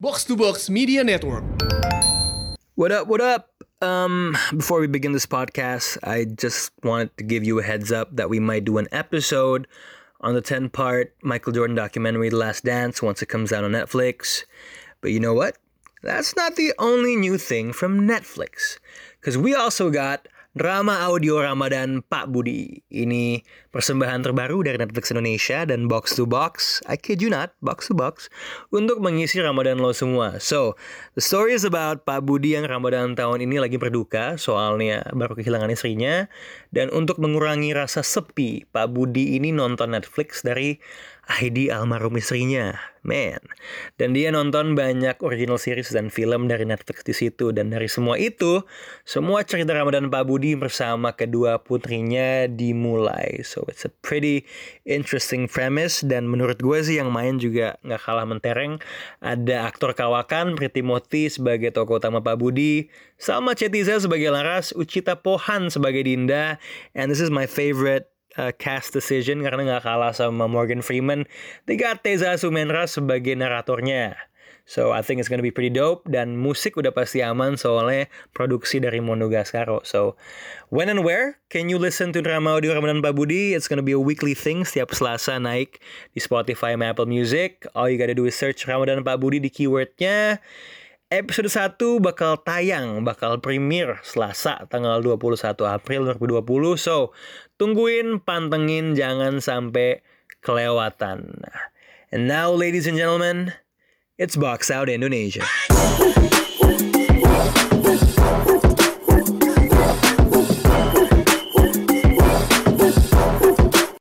Box to Box Media Network. What up? What up? Um, before we begin this podcast, I just wanted to give you a heads up that we might do an episode on the 10 part Michael Jordan documentary, The Last Dance, once it comes out on Netflix. But you know what? That's not the only new thing from Netflix. Because we also got Drama Audio Ramadan Pak Budi. Ini persembahan terbaru dari Netflix Indonesia dan Box to Box, I kid you not, Box to Box, untuk mengisi Ramadan lo semua. So, the story is about Pak Budi yang Ramadan tahun ini lagi berduka, soalnya baru kehilangan istrinya. Dan untuk mengurangi rasa sepi, Pak Budi ini nonton Netflix dari Heidi almarhum istrinya, man. Dan dia nonton banyak original series dan film dari Netflix di situ. Dan dari semua itu, semua cerita Ramadan Pak Budi bersama kedua putrinya dimulai. So it's a pretty interesting premise. Dan menurut gue sih yang main juga nggak kalah mentereng. Ada aktor kawakan Priti Moti sebagai tokoh utama Pak Budi. Sama Cetiza sebagai Laras, Ucita Pohan sebagai Dinda. And this is my favorite uh, cast decision karena nggak kalah sama Morgan Freeman. They got Teza Sumenra sebagai naratornya. So I think it's gonna be pretty dope dan musik udah pasti aman soalnya produksi dari Monogascaro. So when and where can you listen to drama audio Ramadan Pak Budi? It's gonna be a weekly thing setiap Selasa naik di Spotify sama Apple Music. All you gotta do is search Ramadan Pak Budi di keywordnya. Episode 1 bakal tayang, bakal premier Selasa tanggal 21 April 2020. So, tungguin, pantengin, jangan sampai kelewatan. And now, ladies and gentlemen, it's Box Out Indonesia.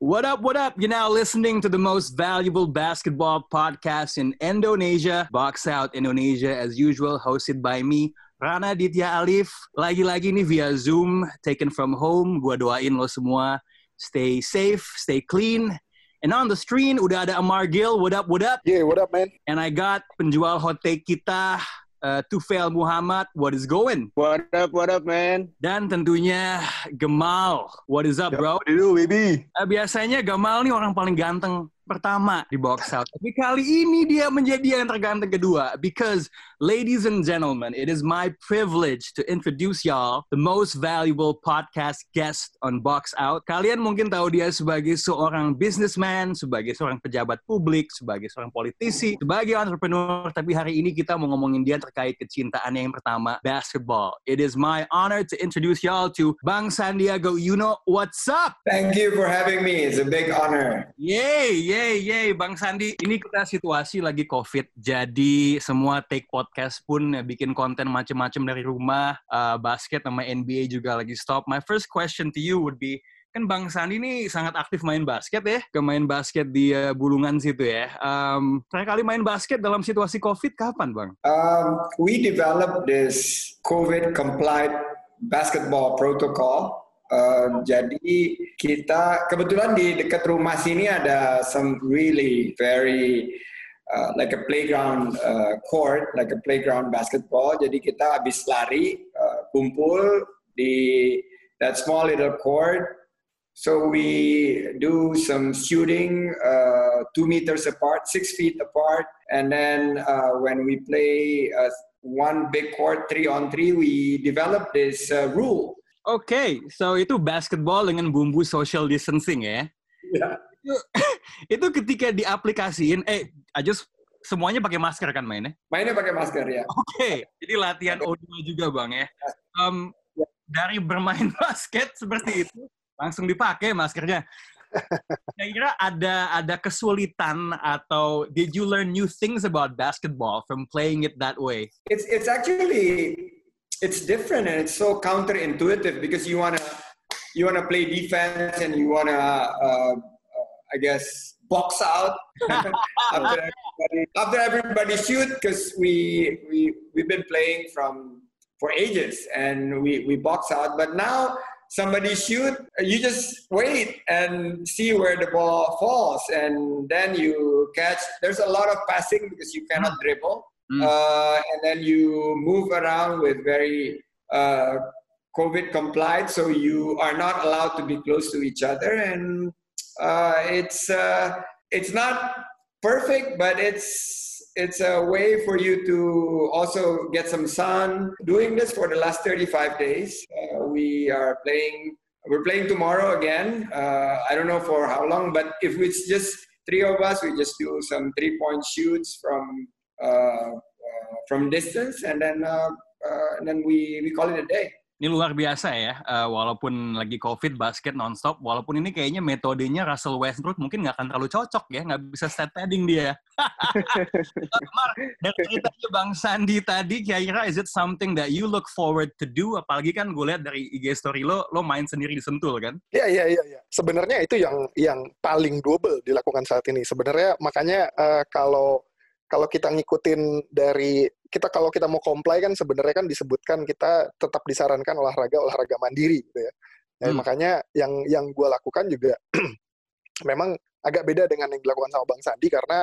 What up, what up? You're now listening to the most valuable basketball podcast in Indonesia, Box Out Indonesia, as usual, hosted by me, Rana Ditya Alif. Lagi-lagi nih via Zoom, taken from home. Gua doain lo semua stay safe, stay clean. And on the screen udah ada Amar Gill. What up, what up? Yeah, what up, man? And I got penjual hot take kita, uh, Tufail Muhammad. What is going? What up, what up, man? Dan tentunya Gemal. What is up, bro? What do you do, baby? Eh, biasanya Gamal nih orang paling ganteng pertama di box out. Tapi kali ini dia menjadi yang terganteng kedua. Because, ladies and gentlemen, it is my privilege to introduce y'all the most valuable podcast guest on box out. Kalian mungkin tahu dia sebagai seorang businessman, sebagai seorang pejabat publik, sebagai seorang politisi, sebagai entrepreneur. Tapi hari ini kita mau ngomongin dia terkait kecintaannya yang pertama, basketball. It is my honor to introduce y'all to Bang Sandiago Uno. What's up? Thank you for having me. It's a big honor. Yay, yay, yay, Bang Sandi. Ini kita situasi lagi COVID, jadi semua take podcast pun ya, bikin konten macem-macem dari rumah. Uh, basket sama NBA juga lagi stop. My first question to you would be, kan Bang Sandi ini sangat aktif main basket ya, ke main basket di uh, Bulungan situ ya. Um, terakhir kali main basket dalam situasi COVID kapan, Bang? Um, we developed this COVID compliant basketball protocol. Jadi kita kebetulan di dekat rumah sini ada some really very uh, like a playground uh, court, like a playground basketball. Jadi kita habis lari uh, kumpul di that small little court. So we do some shooting uh, two meters apart, six feet apart, and then uh, when we play uh, one big court, three on three, we develop this uh, rule. Oke, so itu basketball dengan bumbu social distancing ya. Yeah. Itu, itu ketika diaplikasiin, eh, I just semuanya pakai masker kan mainnya? Mainnya pakai masker ya. Oke, jadi latihan O2 juga bang ya. Um, dari bermain basket seperti itu langsung dipakai maskernya. Kira-kira ada ada kesulitan atau did you learn new things about basketball from playing it that way? It's it's actually it's different and it's so counterintuitive because you wanna you wanna play defense and you wanna uh, uh, I guess box out after everybody after everybody shoot because we we we've been playing from for ages and we we box out. But now somebody shoot you just wait and see where the ball falls and then you catch. There's a lot of passing because you cannot dribble Mm. uh, and then you move around with very uh, COVID compliant, so you are not allowed to be close to each other, and uh, it's uh, it's not perfect, but it's it's a way for you to also get some sun. Doing this for the last 35 days, uh, we are playing. We're playing tomorrow again. Uh, I don't know for how long, but if it's just three of us, we just do some three-point shoots from from distance, and then uh, uh, and then we we call it a day. Ini luar biasa ya, uh, walaupun lagi COVID basket nonstop, walaupun ini kayaknya metodenya Russell Westbrook mungkin nggak akan terlalu cocok ya, nggak bisa stat padding dia. uh, Mark, dari ceritanya Bang Sandi tadi, kira-kira is it something that you look forward to do? Apalagi kan gue lihat dari IG story lo, lo main sendiri di Sentul kan? Iya iya iya. Ya. Sebenarnya itu yang yang paling double dilakukan saat ini. Sebenarnya makanya uh, kalau kalau kita ngikutin dari kita kalau kita mau comply kan sebenarnya kan disebutkan kita tetap disarankan olahraga olahraga mandiri gitu ya. Nah, hmm. makanya yang yang gue lakukan juga memang agak beda dengan yang dilakukan sama Bang Sandi karena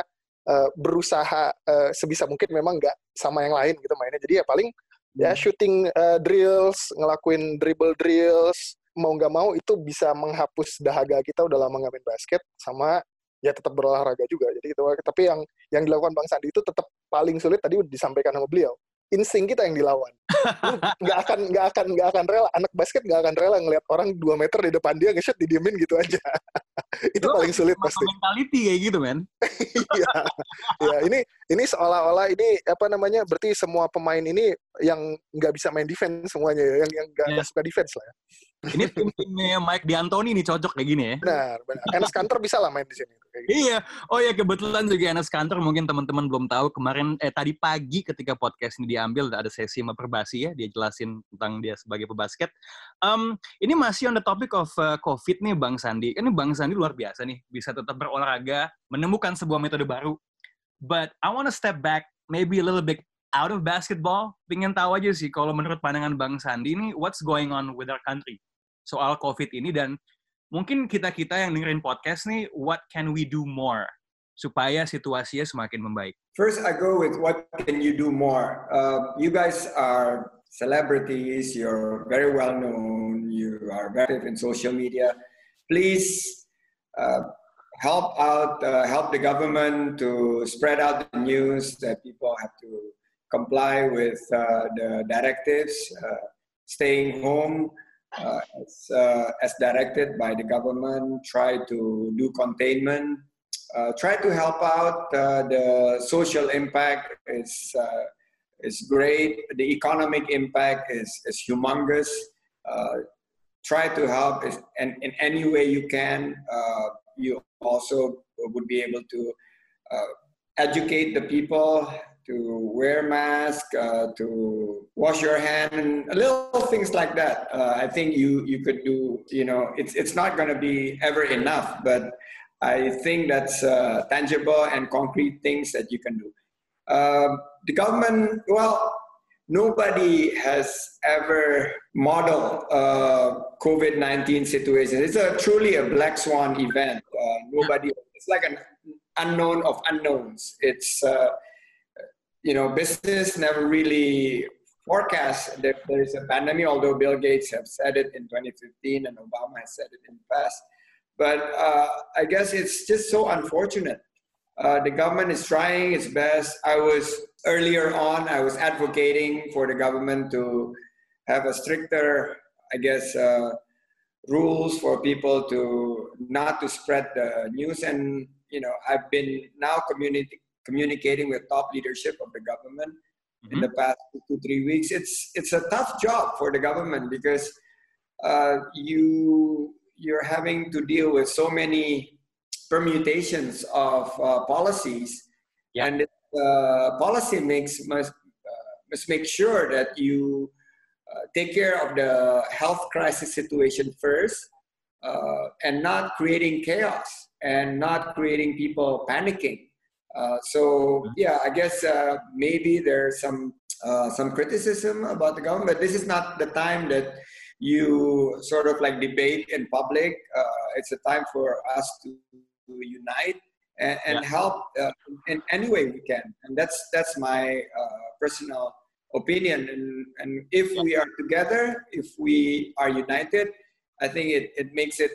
uh, berusaha uh, sebisa mungkin memang nggak sama yang lain gitu mainnya. Jadi ya paling ya hmm. shooting uh, drills, ngelakuin dribble drills, mau nggak mau itu bisa menghapus dahaga kita udah lama nggak main basket sama ya tetap berolahraga juga. Jadi itu tapi yang yang dilakukan Bang Sandi itu tetap paling sulit tadi disampaikan sama beliau. Insting kita yang dilawan. nggak akan nggak akan nggak akan rela anak basket nggak akan rela ngelihat orang dua meter di depan dia nge-shoot didiemin gitu aja. itu Lo paling sulit pasti. Mentality kayak gitu, men. Iya. ya, ini ini seolah-olah ini apa namanya? Berarti semua pemain ini yang nggak bisa main defense semuanya ya, yang yang nggak yeah. suka defense lah ya. Ini tim-timnya Mike D'Antoni nih cocok kayak gini ya. Benar, benar. Enes Kanter bisa lah main di sini. Iya. Oh ya kebetulan juga Enes Kanter mungkin teman-teman belum tahu kemarin eh tadi pagi ketika podcast ini diambil ada sesi sama Perbasi ya, dia jelasin tentang dia sebagai pebasket. Um, ini masih on the topic of uh, COVID nih Bang Sandi. Ini Bang Sandi luar biasa nih, bisa tetap berolahraga, menemukan sebuah metode baru. But I want to step back maybe a little bit out of basketball. Pengen tahu aja sih kalau menurut pandangan Bang Sandi ini what's going on with our country soal COVID ini dan mungkin kita-kita yang dengerin podcast nih, what can we do more supaya situasinya semakin membaik? First, I go with what can you do more. Uh, you guys are celebrities, you're very well known, you are very active in social media. Please uh, help out, uh, help the government to spread out the news that people have to comply with uh, the directives, uh, staying home. Uh, as, uh, as directed by the government, try to do containment, uh, try to help out. Uh, the social impact is, uh, is great. The economic impact is, is humongous. Try to help and in any way you can. you also would be able to educate the people to wear mask, uh, to wash your hand, and little things like that. Uh, I think you you could do. You know, it's it's not going to be ever enough, but I think that's uh, tangible and concrete things that you can do. Um, the government, well, nobody has ever modeled a COVID nineteen situation. It's a truly a black swan event. Uh, nobody. It's like an unknown of unknowns. It's uh, you know, business never really forecast that there is a pandemic, although Bill Gates have said it in 2015 and Obama has said it in the past. But uh, I guess it's just so unfortunate. Uh, the government is trying its best. I was earlier on, I was advocating for the government to have a stricter, I guess, uh, rules for people to not to spread the news. And you know, I've been now community communicating with top leadership of the government mm-hmm. in the past two three weeks. It's it's a tough job for the government because uh, you you're having to deal with so many permutations of uh, policies, yeah. and uh, policy makes must uh, must make sure that you uh, take care of the health crisis situation first, uh, and not creating chaos and not creating people panicking uh, so yeah, I guess uh, maybe there's some uh, some criticism about the government, but this is not the time that you sort of like debate in public. Uh, it's a time for us to, to unite and, and yeah. help uh, in any way we can, and that's that's my personal opinion. And, and if yeah. we are together, if we are united, I think it, it makes it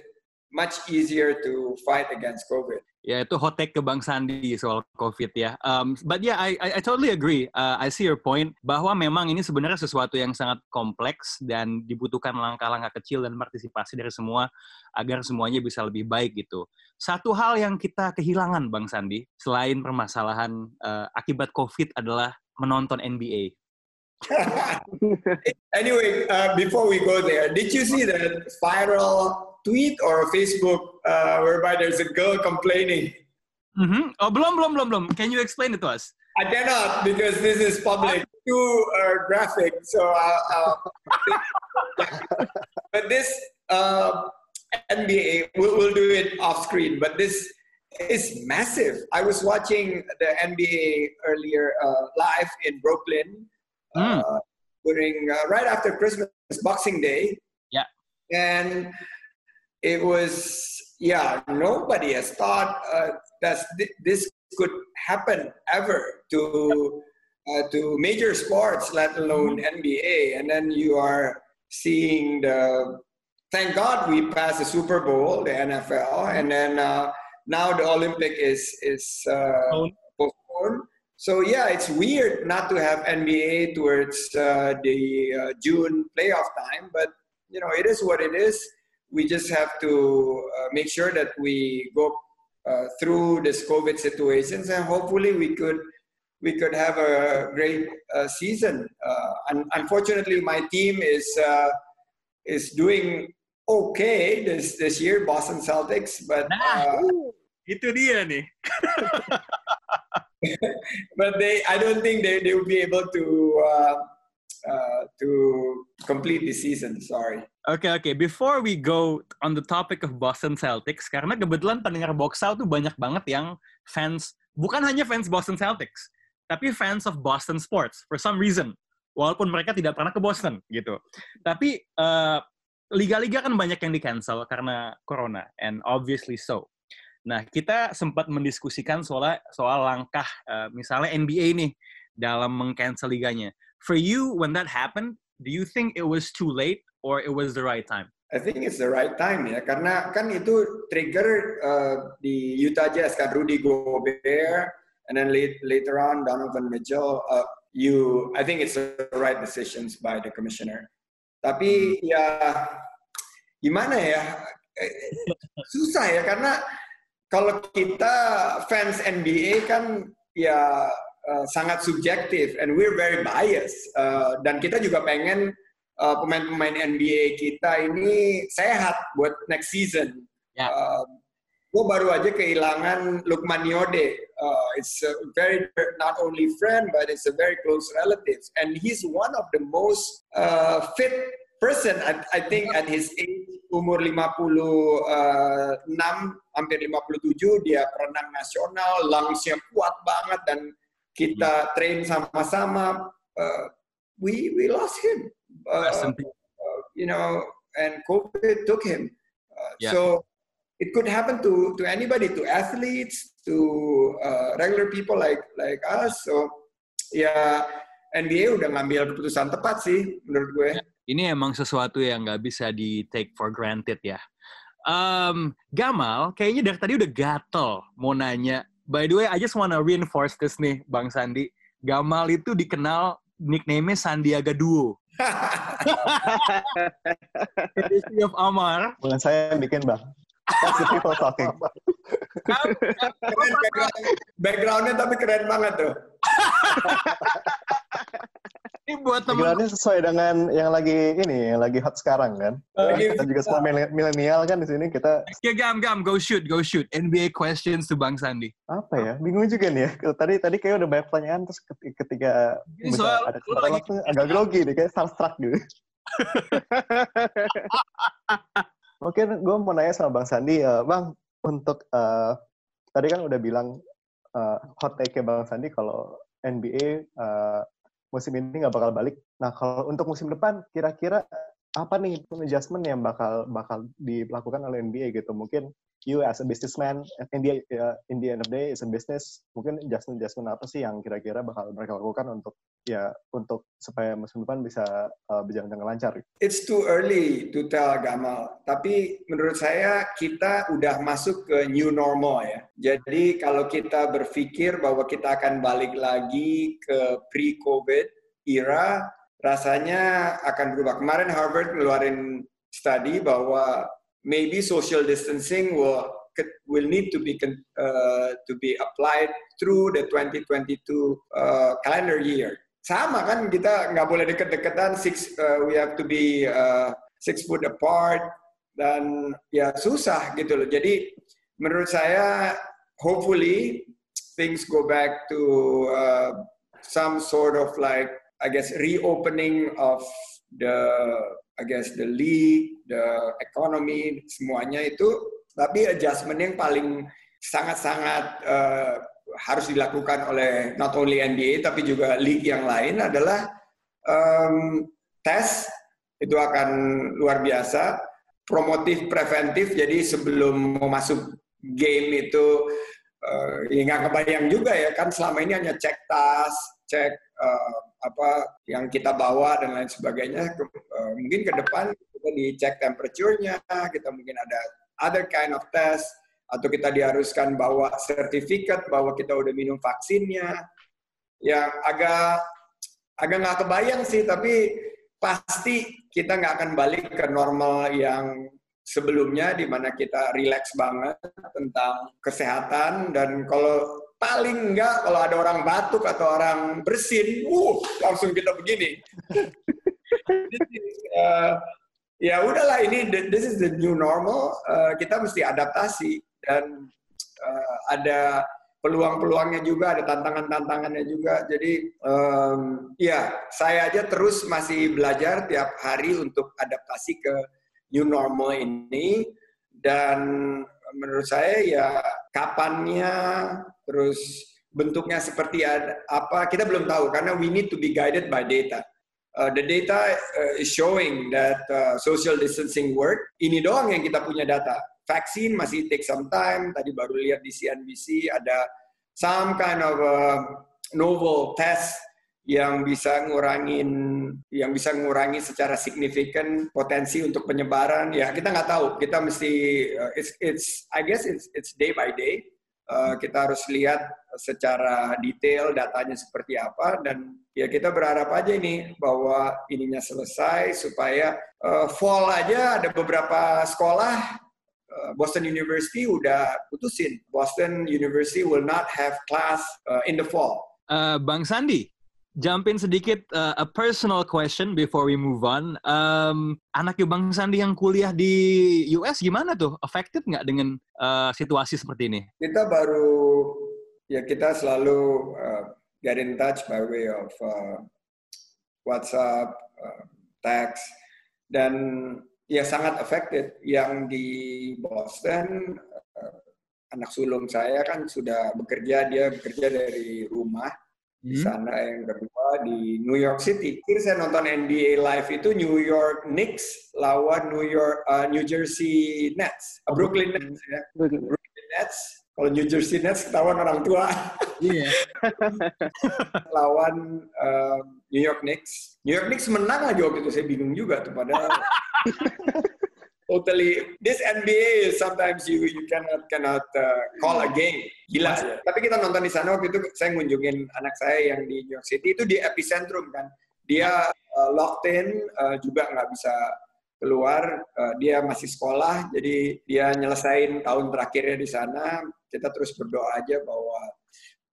much easier to fight against COVID. Ya itu hot take ke Bang Sandi soal COVID ya. Um, but yeah, I, I, I totally agree. Uh, I see your point bahwa memang ini sebenarnya sesuatu yang sangat kompleks dan dibutuhkan langkah-langkah kecil dan partisipasi dari semua agar semuanya bisa lebih baik gitu. Satu hal yang kita kehilangan Bang Sandi selain permasalahan uh, akibat COVID adalah menonton NBA. anyway, uh, before we go there, did you see that viral tweet or Facebook uh, whereby there's a girl complaining. Mm-hmm. Oh, blum, blum, blum, blum. Can you explain it to us? I cannot because this is public, too uh, graphic. So, uh, uh but this uh, NBA, we'll, we'll, do it off screen. But this is massive. I was watching the NBA earlier uh, live in Brooklyn mm. during right after Christmas, Boxing Day. Yeah, and it was yeah nobody has thought uh, that this could happen ever to uh, to major sports let alone mm-hmm. nba and then you are seeing the thank god we passed the super bowl the nfl and then uh, now the olympic is is uh, postponed. so yeah it's weird not to have nba towards uh, the uh, june playoff time but you know it is what it is we just have to uh, make sure that we go uh, through this COVID situations, and hopefully we could we could have a great uh, season. Uh, un- unfortunately, my team is uh, is doing okay this this year, Boston Celtics, but. Nah, uh, itu dia nih. but they, I don't think they, they will be able to uh, to complete the season. Sorry. Okay. Okay. Before we go on the topic of Boston Celtics, karena kebetulan pendengar box out tuh banyak banget yang fans bukan hanya fans Boston Celtics, tapi fans of Boston sports for some reason. Walaupun mereka tidak pernah ke Boston gitu. Tapi eh, liga-liga kan banyak yang di cancel karena corona, and obviously so. Nah, kita sempat mendiskusikan soal soal langkah uh, misalnya NBA nih dalam mengcancel liganya for you when that happened do you think it was too late or it was the right time? I think it's the right time ya. Karena kan itu trigger uh, di Utah Jazz kan? Rudy Gobert and then late, later on Donovan Mitchell uh, you I think it's the right decisions by the commissioner. Tapi hmm. ya gimana ya? Susah ya karena kalau kita fans NBA kan ya uh, sangat subjektif and we're very biased uh, dan kita juga pengen uh, pemain-pemain NBA kita ini sehat buat next season. Yeah. Ya. Uh, gue baru aja kehilangan Lukman Yode. Uh, it's a very not only friend but it's a very close relative and he's one of the most uh, fit person I, I think at his age umur 56 uh, hampir 57 dia perenang nasional lungsnya kuat banget dan kita hmm. train sama-sama uh, we we lost him uh, uh, you know and covid took him uh, yeah. so it could happen to to anybody to athletes to uh, regular people like like us so ya NBA udah ngambil keputusan tepat sih menurut gue. Ya, ini emang sesuatu yang nggak bisa di take for granted ya. Um, Gamal, kayaknya dari tadi udah gatel mau nanya By the way, I just wanna reinforce this nih, Bang Sandi. Gamal itu dikenal nickname-nya Sandiaga Duo. History of Amar. Bukan saya yang bikin, Bang. That's the people talking. keren background, backgroundnya tapi keren banget tuh. ini buat teman Pikirannya sesuai dengan yang lagi ini, yang lagi hot sekarang kan. Lagi kita juga semua milenial kan di sini kita. Ya gam gam, go shoot, go shoot. NBA questions to Bang Sandi. Apa ya? Bingung juga nih ya. Tadi tadi kayak udah banyak pertanyaan terus ketika soal, ada kesempatan agak grogi nih, kayak starstruck gitu. Oke, gue mau nanya sama Bang Sandi, uh, Bang, untuk uh, tadi kan udah bilang uh, hot take Bang Sandi kalau NBA uh, musim ini nggak bakal balik. Nah, kalau untuk musim depan, kira-kira apa nih adjustment yang bakal bakal dilakukan oleh NBA gitu? Mungkin you as a businessman in the uh, in the end of the day is a business mungkin adjustment adjustment apa sih yang kira-kira bakal mereka lakukan untuk ya untuk supaya musim depan bisa uh, berjalan dengan lancar It's too early to tell Gamal, tapi menurut saya kita udah masuk ke new normal ya. Jadi kalau kita berpikir bahwa kita akan balik lagi ke pre-COVID era, rasanya akan berubah. Kemarin Harvard ngeluarin study bahwa maybe social distancing will will need to be uh, to be applied through the 2022 uh, calendar year. Sama kan kita nggak boleh deket-deketan, six uh, we have to be uh, six foot apart dan ya susah gitu loh. Jadi menurut saya hopefully things go back to uh, some sort of like I guess reopening of the I guess the league, the economy, semuanya itu. Tapi adjustment yang paling sangat-sangat uh, harus dilakukan oleh not only NBA tapi juga league yang lain adalah um, tes itu akan luar biasa, promotif preventif. Jadi sebelum mau masuk game itu uh, ya nggak kebayang juga ya kan selama ini hanya cek tas, cek uh, apa yang kita bawa dan lain sebagainya. Uh, mungkin ke depan kita dicek temperaturnya, kita mungkin ada other kind of test, atau kita diharuskan bawa sertifikat bahwa kita udah minum vaksinnya. Ya agak agak nggak kebayang sih, tapi pasti kita nggak akan balik ke normal yang sebelumnya di mana kita relax banget tentang kesehatan dan kalau paling enggak kalau ada orang batuk atau orang bersin, uh langsung kita begini. uh, ya udahlah ini this is the new normal, uh, kita mesti adaptasi dan uh, ada peluang-peluangnya juga, ada tantangan-tantangannya juga. Jadi um, ya saya aja terus masih belajar tiap hari untuk adaptasi ke new normal ini dan menurut saya ya kapannya terus bentuknya seperti apa kita belum tahu karena we need to be guided by data. Uh, the data uh, is showing that uh, social distancing work. Ini doang yang kita punya data. Vaksin masih take some time. Tadi baru lihat di CNBC ada some kind of a novel test yang bisa ngurangin yang bisa ngurangi secara signifikan potensi untuk penyebaran. Ya kita nggak tahu. Kita mesti uh, it's it's I guess it's it's day by day. Uh, kita harus lihat secara detail datanya seperti apa. Dan ya kita berharap aja ini bahwa ininya selesai supaya uh, fall aja ada beberapa sekolah uh, Boston University udah putusin. Boston University will not have class uh, in the fall. Uh, Bang Sandi, jump in sedikit uh, a personal question before we move on. Um, anak Bang Sandi yang kuliah di US gimana tuh? Affected nggak dengan uh, situasi seperti ini? Kita baru ya kita selalu uh, get in touch by way of uh, WhatsApp, uh, text dan ya sangat affected. Yang di Boston uh, anak sulung saya kan sudah bekerja dia bekerja dari rumah di Hmm. sana yang kedua di New York City. Kira saya nonton NBA live itu New York Knicks lawan New York uh, New Jersey Nets, Uh, Brooklyn Nets ya. Brooklyn Nets. Kalau New Jersey Nets ketahuan orang tua Iya. lawan um, New York Knicks. New York Knicks menang aja waktu itu saya bingung juga tuh padahal totally this NBA sometimes you you cannot cannot uh, call a game gila ya. Tapi kita nonton di sana waktu itu saya ngunjungin anak saya yang di New York City itu di epicentrum kan. Dia uh, locked in uh, juga nggak bisa keluar. Uh, dia masih sekolah jadi dia nyelesain tahun terakhirnya di sana. Kita terus berdoa aja bahwa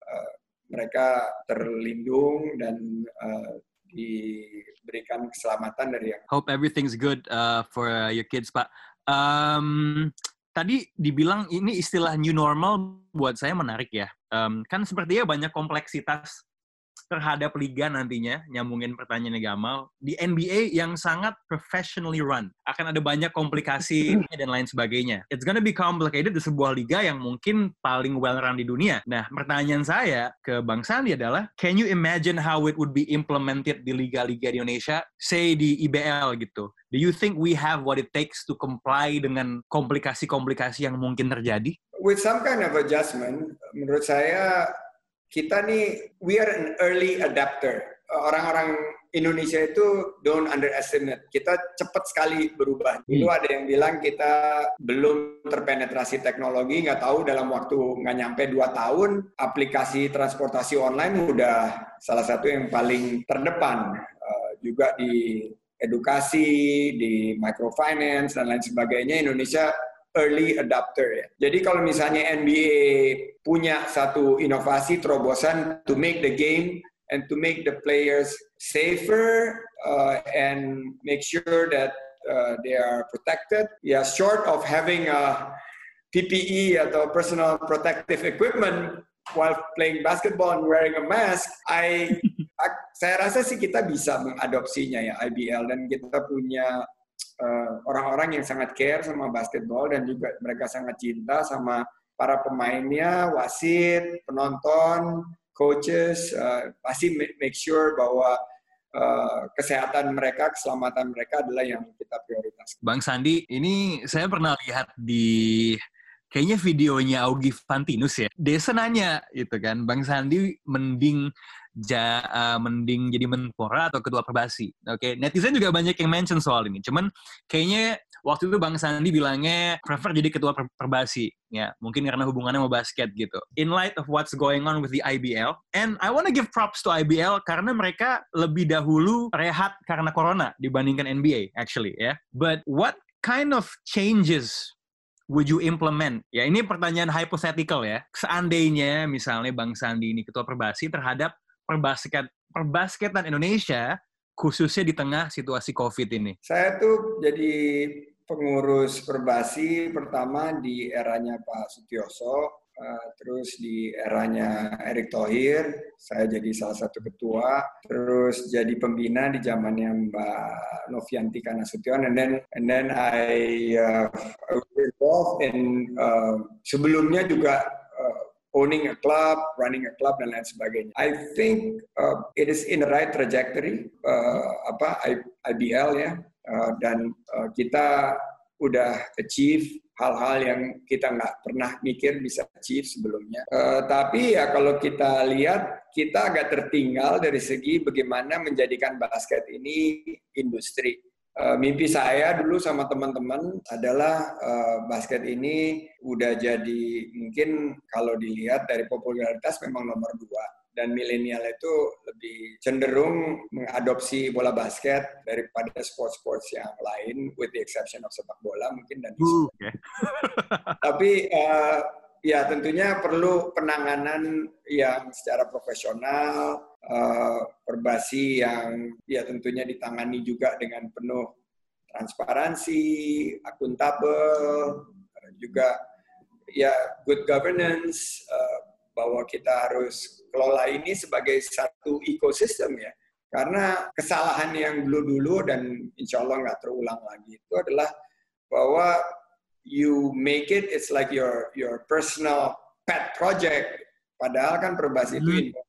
uh, mereka terlindung dan uh, diberikan keselamatan dari yang Hope everything's good uh, for your kids, Pak. Um, tadi dibilang ini istilah new normal buat saya menarik ya. Um, kan sepertinya banyak kompleksitas terhadap liga nantinya, nyambungin pertanyaannya Gamal, di NBA yang sangat professionally run. Akan ada banyak komplikasi dan lain sebagainya. It's gonna be complicated di sebuah liga yang mungkin paling well run di dunia. Nah, pertanyaan saya ke Bang Sandi adalah, can you imagine how it would be implemented di liga-liga di Indonesia, say di IBL gitu? Do you think we have what it takes to comply dengan komplikasi-komplikasi yang mungkin terjadi? With some kind of adjustment, menurut saya kita nih we are an early adapter. Orang-orang Indonesia itu don't underestimate. Kita cepat sekali berubah. Dulu ada yang bilang kita belum terpenetrasi teknologi, nggak tahu dalam waktu nggak nyampe dua tahun, aplikasi transportasi online udah salah satu yang paling terdepan. Uh, juga di edukasi, di microfinance dan lain sebagainya Indonesia early adapter ya. Jadi kalau misalnya NBA punya satu inovasi terobosan to make the game and to make the players safer uh, and make sure that uh, they are protected. Ya, yeah, short of having a PPE atau personal protective equipment while playing basketball and wearing a mask, I saya rasa sih kita bisa mengadopsinya ya IBL dan kita punya uh, orang-orang yang sangat care sama basketball dan juga mereka sangat cinta sama para pemainnya, wasit, penonton, coaches, uh, pasti make sure bahwa uh, kesehatan mereka, keselamatan mereka adalah yang kita prioritas. Bang Sandi, ini saya pernah lihat di kayaknya videonya Augie Fantinus ya. Desa nanya gitu kan, Bang Sandi mending ja, uh, mending jadi menpora atau ketua perbasi. Oke, okay? netizen juga banyak yang mention soal ini. Cuman kayaknya waktu itu Bang Sandi bilangnya prefer jadi ketua per perbasi. Ya, mungkin karena hubungannya sama basket gitu. In light of what's going on with the IBL, and I want to give props to IBL karena mereka lebih dahulu rehat karena corona dibandingkan NBA actually ya. But what kind of changes would you implement? Ya, ini pertanyaan hypothetical ya. Seandainya misalnya Bang Sandi ini ketua perbasi terhadap perbasket perbasketan Indonesia khususnya di tengah situasi COVID ini? Saya tuh jadi pengurus perbasi pertama di eranya Pak Sutioso, Uh, terus di eranya Erick Thohir, saya jadi salah satu ketua. Terus jadi pembina di zamannya Mbak Novianti Kanasution, and then and then I uh, involved in uh, sebelumnya juga uh, owning a club, running a club dan lain sebagainya. I think uh, it is in the right trajectory uh, apa IBL ya uh, dan uh, kita udah achieve hal-hal yang kita nggak pernah mikir bisa achieve sebelumnya. Uh, tapi ya kalau kita lihat kita agak tertinggal dari segi bagaimana menjadikan basket ini industri. Uh, mimpi saya dulu sama teman-teman adalah uh, basket ini udah jadi mungkin kalau dilihat dari popularitas memang nomor dua dan milenial itu lebih cenderung mengadopsi bola basket daripada sport-sports yang lain with the exception of sepak bola mungkin dan uh, okay. tapi uh, ya tentunya perlu penanganan yang secara profesional uh, yang ya tentunya ditangani juga dengan penuh transparansi, akuntabel, juga ya good governance uh, bahwa kita harus kelola ini sebagai satu ekosistem ya. Karena kesalahan yang dulu-dulu dan insya Allah nggak terulang lagi itu adalah bahwa you make it it's like your your personal pet project. Padahal kan perbasi itu hmm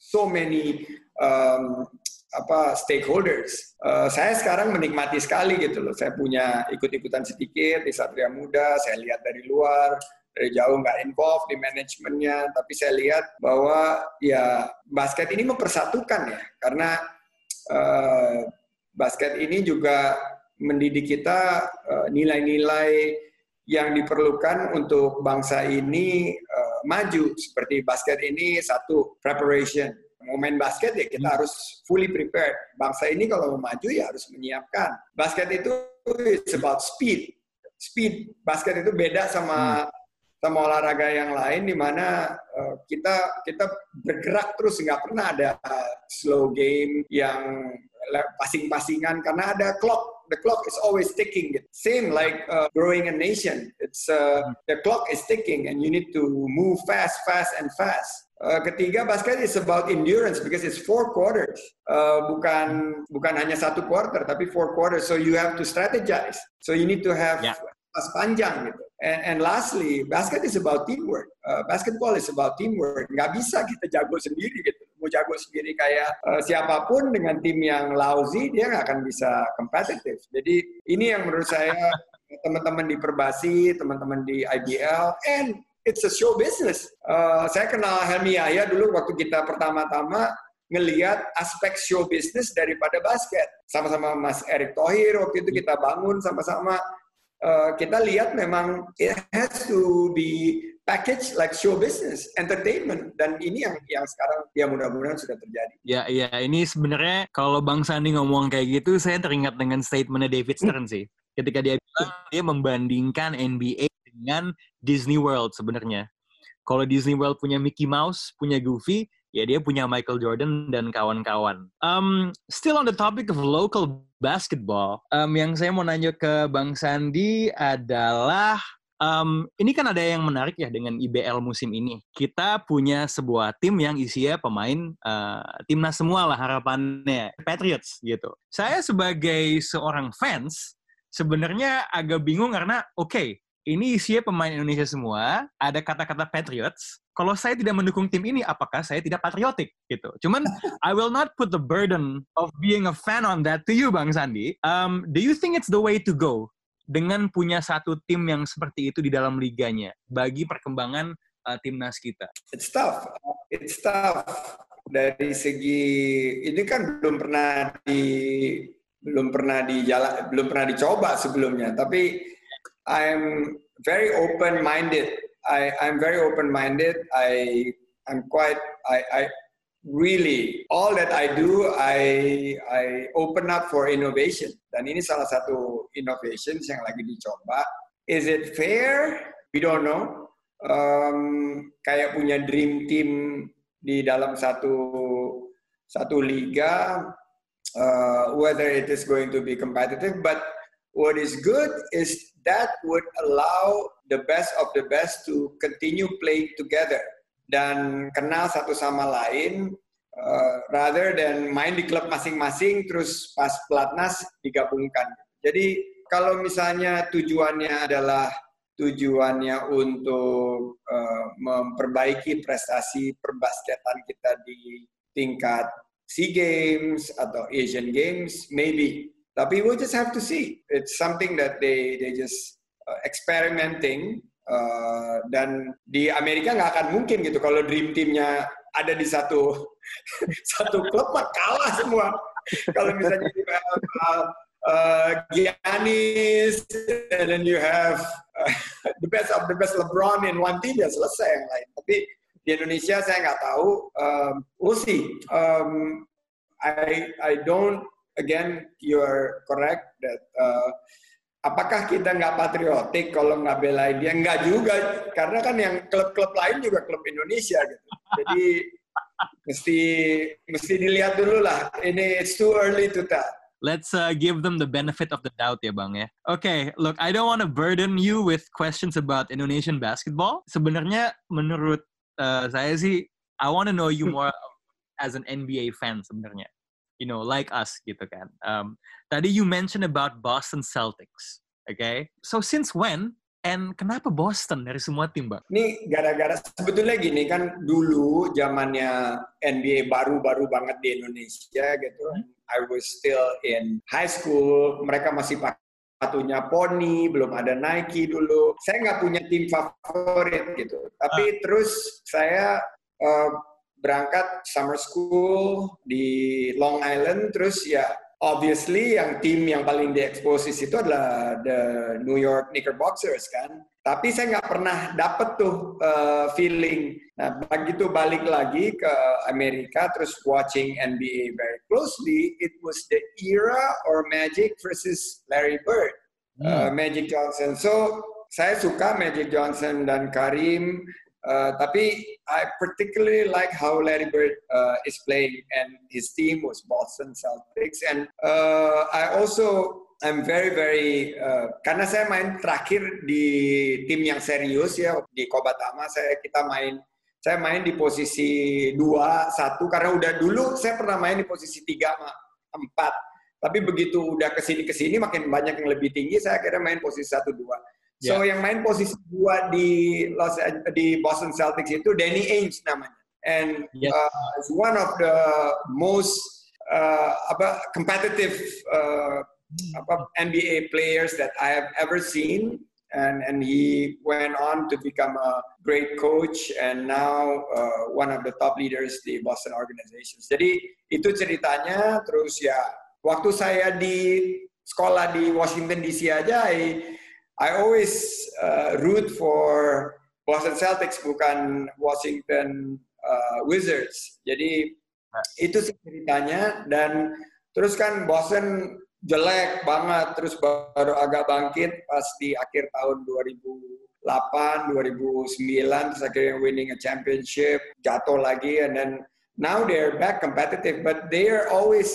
so many um, apa stakeholders. Uh, saya sekarang menikmati sekali gitu loh. Saya punya ikut-ikutan sedikit di Satria Muda. Saya lihat dari luar, dari jauh nggak involved di manajemennya, tapi saya lihat bahwa ya basket ini mempersatukan ya, karena uh, basket ini juga mendidik kita uh, nilai-nilai uh, yang diperlukan untuk bangsa ini uh, maju. Seperti basket ini satu preparation. Mau main basket ya kita hmm. harus fully prepared. Bangsa ini kalau mau maju ya harus menyiapkan. Basket itu it's about speed. Speed. Basket itu beda sama hmm. sama olahraga yang lain di mana uh, kita kita bergerak terus. Nggak pernah ada slow game yang passing-passingan. Karena ada clock. The clock is always ticking. Same like uh, growing a nation. It's uh, the clock is ticking, and you need to move fast, fast, and fast. Uh, ketiga basket is about endurance because it's four quarters. Uh, bukan bukan hanya satu quarter tapi four quarters. So you have to strategize. So you need to have Yeah. pas panjang gitu. And, and lastly, basket is about teamwork. Uh, basketball is about teamwork. Nggak bisa kita jago sendiri gitu. Mau jago sendiri kayak uh, siapa pun dengan tim yang lousy, dia nggak akan bisa competitive. Jadi ini yang menurut saya teman-teman di Perbasi, teman-teman di IBL, and it's a show business. Uh, saya kenal Helmi Yahya dulu waktu kita pertama-tama ngelihat aspek show business daripada basket. Sama-sama Mas Erick Thohir waktu itu kita bangun sama-sama. Uh, kita lihat memang it has to be packaged like show business, entertainment, dan ini yang yang sekarang ya mudah-mudahan sudah terjadi. Ya, ya, ini sebenarnya kalau Bang Sandi ngomong kayak gitu, saya teringat dengan statementnya David Stern sih. Ketika dia bilang dia membandingkan NBA dengan Disney World sebenarnya. Kalau Disney World punya Mickey Mouse, punya Goofy, ya dia punya Michael Jordan dan kawan-kawan. Um, still on the topic of local basketball, um, yang saya mau nanya ke Bang Sandi adalah Um, ini kan ada yang menarik ya dengan IBL musim ini. Kita punya sebuah tim yang isinya pemain uh, timnas semua lah harapannya Patriots gitu. Saya sebagai seorang fans sebenarnya agak bingung karena oke okay, ini isinya pemain Indonesia semua, ada kata-kata Patriots. Kalau saya tidak mendukung tim ini, apakah saya tidak patriotik gitu? Cuman I will not put the burden of being a fan on that to you, Bang Sandi. Um, do you think it's the way to go? Dengan punya satu tim yang seperti itu di dalam liganya bagi perkembangan uh, timnas kita? It's tough. It's tough dari segi ini kan belum pernah di belum pernah di jalan belum pernah dicoba sebelumnya. Tapi I'm very open minded. I I'm very open minded. I I'm quite I I really all that I do I I open up for innovation. Dan ini salah satu innovation yang lagi dicoba. Is it fair? We don't know. Um, kayak punya dream team di dalam satu satu liga uh, whether it is going to be competitive but what is good is that would allow the best of the best to continue playing together dan kenal satu sama lain uh, rather than main di klub masing-masing terus pas pelatnas digabungkan. Jadi kalau misalnya tujuannya adalah tujuannya untuk uh, memperbaiki prestasi perbasketan kita di tingkat SEA Games atau Asian Games, maybe. Tapi we'll just have to see. It's something that they they just uh, experimenting Uh, dan di Amerika nggak akan mungkin gitu kalau dream teamnya ada di satu satu klub mah kalah semua. kalau misalnya you have uh, uh, Giannis and then you have uh, the best of the best LeBron in one team ya selesai yang lain. Tapi di Indonesia saya nggak tahu. Um, we'll see. Um, I I don't again you are correct that uh, apakah kita nggak patriotik kalau nggak belain dia? Nggak juga, karena kan yang klub-klub lain juga klub Indonesia gitu. Jadi mesti mesti dilihat dulu lah. Ini it's too early to tell. Let's uh, give them the benefit of the doubt ya bang ya. Oke, okay, look, I don't want to burden you with questions about Indonesian basketball. Sebenarnya menurut uh, saya sih, I want to know you more as an NBA fan sebenarnya you know, like us gitu kan. Um, tadi you mentioned about Boston Celtics, okay? So since when and kenapa Boston dari semua tim, Bang? Ini gara-gara sebetulnya gini kan dulu zamannya NBA baru-baru banget di Indonesia gitu. I was still in high school, mereka masih pakai sepatunya Pony, belum ada Nike dulu. Saya nggak punya tim favorit gitu. Tapi ah. terus saya uh, berangkat summer school di Long Island terus ya obviously yang tim yang paling diekspos itu adalah the New York Knickerbockers kan? Tapi saya nggak pernah dapet tuh uh, feeling. Nah begitu balik lagi ke Amerika terus watching NBA very closely it was the era or Magic versus Larry Bird hmm. uh, Magic Johnson. So saya suka Magic Johnson dan Karim Uh, tapi I particularly like how Larry Bird uh, is playing and his team was Boston Celtics. And uh, I also I'm very very uh, karena saya main terakhir di tim yang serius ya di Kobatama saya kita main saya main di posisi dua satu karena udah dulu saya pernah main di posisi tiga empat. Tapi begitu udah ke sini ke sini makin banyak yang lebih tinggi saya kira main posisi satu dua So yang main posisi dua di Los di Boston Celtics itu Danny Ainge namanya, and Yes. uh, it's one of the most uh, apa competitive uh, apa NBA players that I have ever seen. And and he went on to become a great coach and now uh, one of the top leaders di Boston organizations. Jadi itu ceritanya. Terus ya waktu saya di sekolah di Washington DC aja, I, I always uh, root for Boston Celtics bukan Washington uh, Wizards. Jadi itu sih ceritanya. Dan terus kan Boston jelek banget terus baru agak bangkit pas di akhir tahun 2008 2009 terus akhirnya winning a championship jatuh lagi and then now they're back competitive but they are always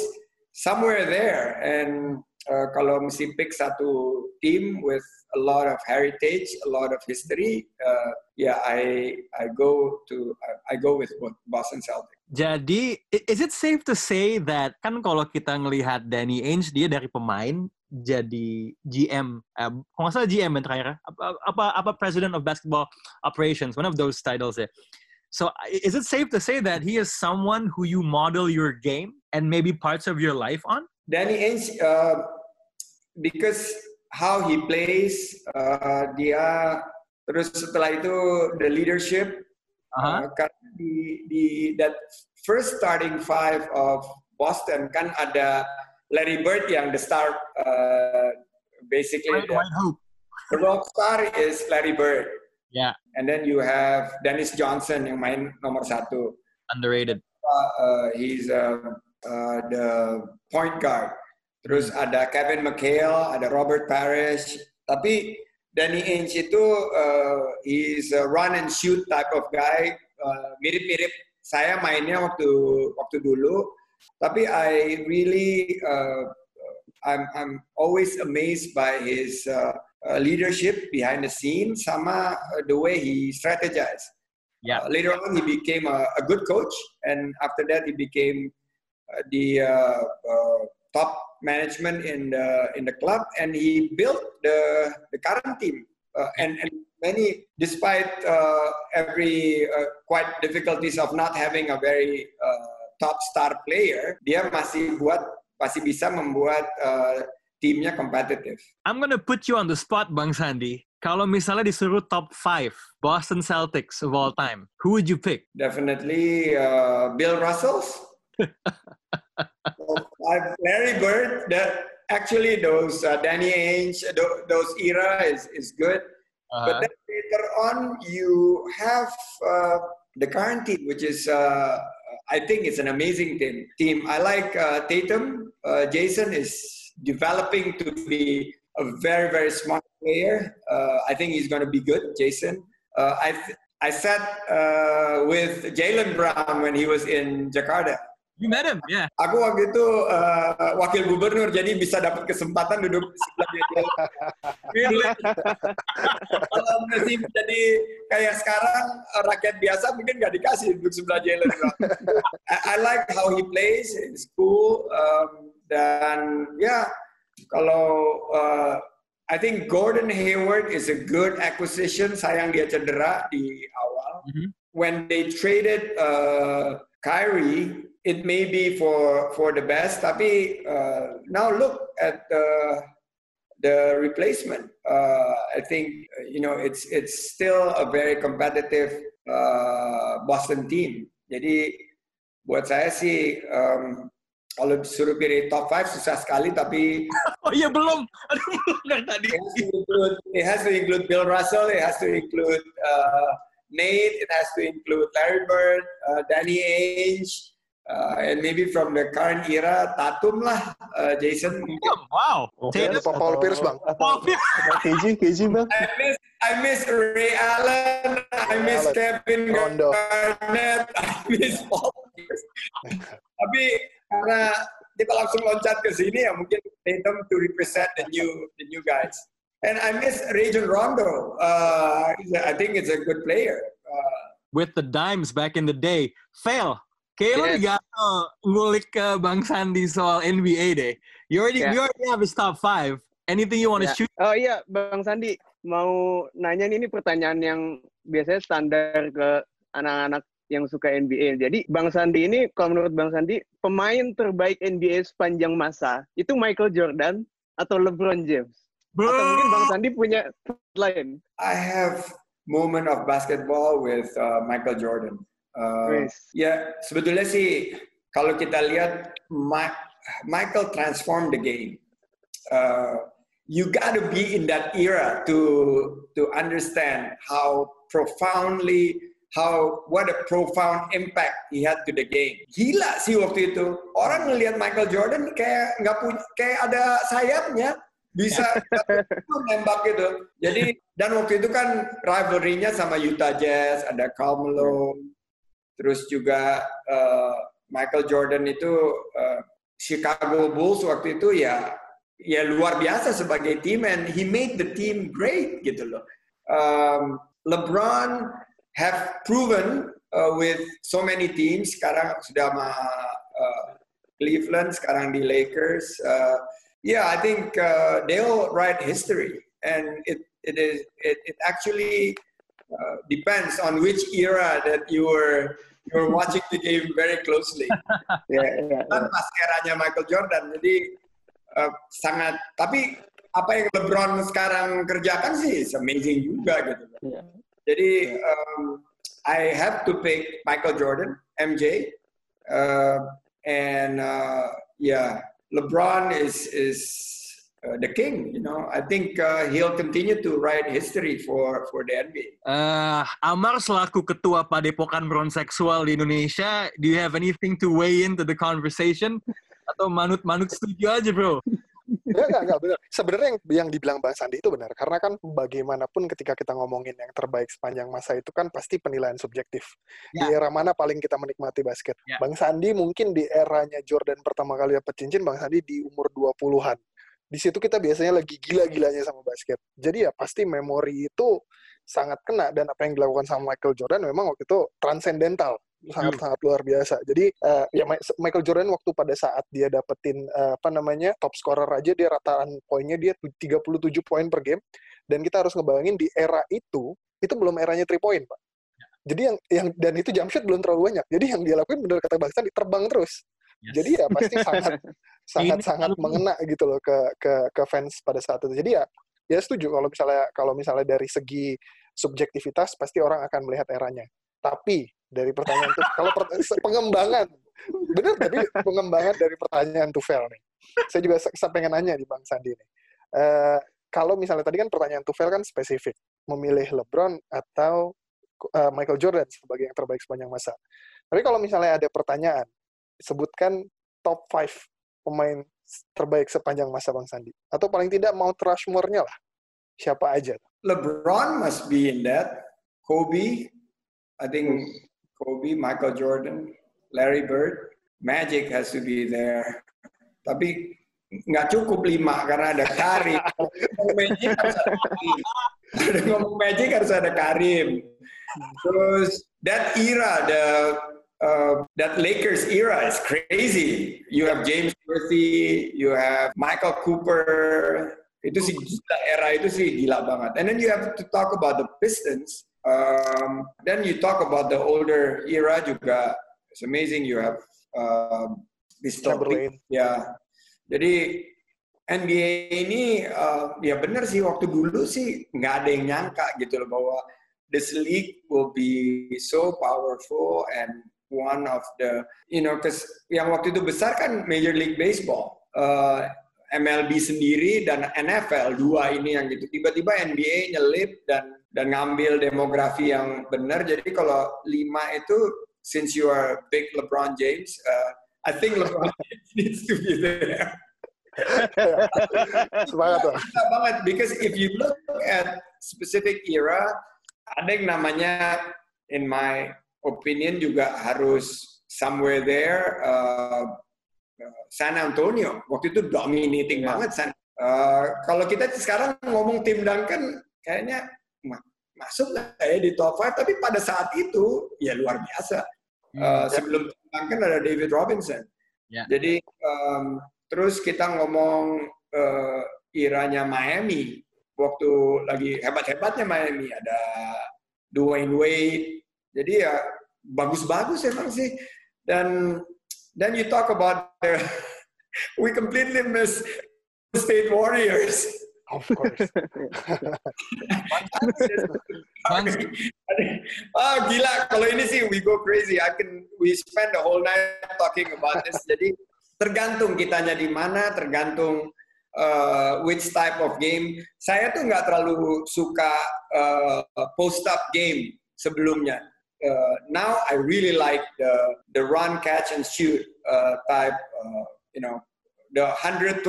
somewhere there. And uh, kalau mesti pick satu team with a lot of heritage a lot of history uh, yeah I I go to I go with Boston Celtics Jadi, is it safe to say that kan kalau kita ngelihat Danny Ainge dia dari pemain jadi GM, eh, kalau nggak salah GM yang terakhir, apa, apa apa President of Basketball Operations, one of those titles ya. So, is it safe to say that he is someone who you model your game and maybe parts of your life on? Danny Ainge, uh, because how he plays, uh, dia terus setelah itu the leadership, Uh-huh. uh, karena di, di that first starting five of Boston kan ada Larry Bird yang the star, uh, basically White, the, the rock star is Larry Bird, Yeah, and then you have Dennis Johnson yang main nomor satu. underrated. uh, uh, he's uh, uh, the point guard. Terus ada Kevin McHale, ada Robert Parrish. Tapi Danny Ainge itu uh, he's a run and shoot type of guy. Uh, mirip-mirip saya mainnya waktu waktu dulu. Tapi I really uh, I'm I'm always amazed by his uh, uh, leadership behind the scenes sama uh, the way he strategized. Yeah. Uh, later on, he became a, a good coach, and after that, he became uh, the uh, uh, top management in the in the club, and he built the the current team. Uh, and and many, despite uh, every uh, quite difficulties of not having a very uh, top star player, dia masih buat masih bisa membuat uh, timnya competitive. I'm gonna put you on the spot, Bang Sandi. Kalau misalnya disuruh top 5 Boston Celtics of all time, who would you pick? Definitely uh, Bill Russell's. I've Larry Bird. That actually those uh, Danny Ainge, those era is is good. But then later on, you have uh, the current team, which is uh, I think it's an amazing team. Team. I like uh, Tatum. Uh, Jason is developing to be a very very smart player. Uh, I think he's going to be good. Jason. Uh, I th- I sat uh, with Jalen Brown when he was in Jakarta. You met him, yeah. Aku waktu itu uh, wakil gubernur, jadi bisa dapat kesempatan duduk di sebelah dia. Kalau masih jadi kayak sekarang uh, rakyat biasa mungkin nggak dikasih duduk sebelah Jalen Brown. I, I like how he plays, it's cool. Um, dan ya kalau uh, I think Gordon Hayward is a good acquisition. Sayang dia cedera di awal. Mhm. When they traded uh, Kyrie, it may be for for the best. Tapi uh, now look at the the replacement. Uh, I think you know it's it's still a very competitive uh, Boston team. Jadi buat saya sih um, kalau disuruh pilih top 5 susah sekali tapi Oh iya belum. Aduh belum dari tadi. it has to include, it has to include Bill Russell, it has to include uh, Nate, it has to include Larry Bird, uh, Danny Ainge, Uh, and maybe from the current era, Tatum lah, uh, Jason. Wow. Oke, lupa Paul Pierce bang. Atau, atau KG, KG bang. I miss, I miss Ray Allen, I miss Allen, Kevin Rondo. Garnett, I miss Paul Pierce. Tapi karena kita langsung loncat ke sini ya mungkin Tatum to represent the new the new guys. And I miss Rajon Rondo. Uh, I think it's a good player. Uh, With the dimes back in the day. Fail. Kayak lo Yes. digato ngulik ke Bang Sandi soal NBA deh. You already, Yeah. you already have his top five. Anything you want to Ya. shoot? Oh iya, Bang Sandi mau nanya nih, ini pertanyaan yang biasanya standar ke anak-anak yang suka NBA. Jadi Bang Sandi ini, kalau menurut Bang Sandi, pemain terbaik NBA sepanjang masa itu Michael Jordan atau LeBron James? Atau mungkin Bang Sandi punya lain? I have moment of basketball with uh, Michael Jordan. Uh, Wis. ya sebetulnya sih kalau kita lihat Ma- Michael transformed the game. Uh, you gotta be in that era to to understand how profoundly how what a profound impact he had to the game. Gila sih waktu itu. Orang ngelihat Michael Jordan kayak nggak punya kayak ada sayapnya bisa nembak gitu. Jadi dan waktu itu kan rivalry-nya sama Utah Jazz, ada Karl Malone, terus juga uh, Michael Jordan itu uh, Chicago Bulls waktu itu ya ya luar biasa sebagai tim and he made the team great gitu loh. Um, LeBron have proven uh, with so many teams sekarang sudah sama uh, Cleveland sekarang di Lakers. Uh, yeah, I think uh, they'll write history and it it is it, it actually uh, depends on which era that you were you were watching the game very closely. Ya, ya, Kan pas eranya Michael Jordan, jadi uh, sangat. Tapi apa yang LeBron sekarang kerjakan sih amazing juga gitu. ya. Jadi um, I have to pick Michael Jordan, MJ, uh, and uh, yeah, LeBron is is uh, the king. You know, I think uh, he'll continue to write history for for the NBA. Eh, Amar selaku ketua Padepokan Bronseksual di Indonesia, do you have anything to weigh into the conversation? Atau manut-manut setuju aja, bro? Enggak, enggak, enggak, benar. Sebenarnya yang, yang dibilang Bang Sandi itu benar. Karena kan bagaimanapun ketika kita ngomongin yang terbaik sepanjang masa itu kan pasti penilaian subjektif. Di era mana paling kita menikmati basket. Ya. Bang Sandi mungkin di eranya Jordan pertama kali dapat cincin, Bang Sandi di umur 20-an. Di situ kita biasanya lagi gila-gilanya sama basket. Jadi ya pasti memori itu sangat kena. Dan apa yang dilakukan sama Michael Jordan memang waktu itu transcendental sangat-sangat luar biasa. Jadi eh, ya Michael Jordan waktu pada saat dia dapetin eh, apa namanya top scorer aja dia rataan poinnya dia tu- 37 poin per game dan kita harus ngebayangin di era itu itu belum eranya 3 point, Pak. Jadi yang yang dan itu jump shot belum terlalu banyak. Jadi yang dia lakuin benar kata Bang Sandi terbang terus. Jadi ya pasti sangat sangat sangat mengena gitu loh ke ke ke fans pada saat itu. Jadi ya ya setuju kalau misalnya kalau misalnya dari segi subjektivitas pasti orang akan melihat eranya. Tapi dari pertanyaan itu kalau per- pengembangan benar tapi pengembangan dari pertanyaan Tufel nih. Saya juga se- pengen nanya di Bang Sandi nih. Eh, kalau misalnya tadi kan pertanyaan Tufel kan spesifik, memilih LeBron atau eh, Michael Jordan sebagai yang terbaik sepanjang masa. Tapi kalau misalnya ada pertanyaan, sebutkan top 5 pemain terbaik sepanjang masa Bang Sandi. Atau paling tidak mau Rushmore-nya lah. Siapa aja. LeBron must be in that. Kobe, I think Kobe, Michael Jordan, Larry Bird, Magic has to be there. Tapi nggak cukup lima karena ada Karim. Magic ada ngomong Magic harus ada Karim. Terus that era, the uh, that Lakers era is crazy. You have James Worthy, you have Michael Cooper. Itu sih era itu sih gila banget. And then you have to talk about the Pistons. Um, then you talk about the older era juga. It's amazing. You have um, Pistol Chamberlain. Ya, jadi NBA ini uh, ya benar sih waktu dulu sih nggak ada yang nyangka gitu loh bahwa this league will be so powerful and one of the you know cause yang waktu itu besar kan Major League Baseball, uh, MLB sendiri dan NFL dua ini yang gitu tiba-tiba NBA nyelip dan dan ngambil demografi yang benar jadi kalau lima itu since you are big LeBron James, uh, I think LeBron James needs to be there. Semangat tuh. Bisa banget because if you look at specific era, ada yang namanya in my opinion juga harus somewhere there uh, San Antonio waktu itu dominating Yeah. banget San. Uh, kalau kita sekarang ngomong tim Duncan kayaknya masuk lah ya di top 5 tapi pada saat itu ya luar biasa. Uh, sebelum Duncan ada David Robinson. Ya. Jadi um, terus kita ngomong uh, iranya Miami waktu lagi hebat-hebatnya Miami ada Dwayne Wade. Jadi ya bagus-bagus emang sih. Dan then you talk about the, we completely miss State Warriors. Of course. Ah gila kalau ini sih we go crazy. I can we spend the whole night talking about this. Jadi tergantung kitanya di mana, tergantung uh, which type of game. Saya tuh nggak terlalu suka uh, post up game sebelumnya. Uh, now I really like the the run catch and shoot uh, type. Uh, you know the 120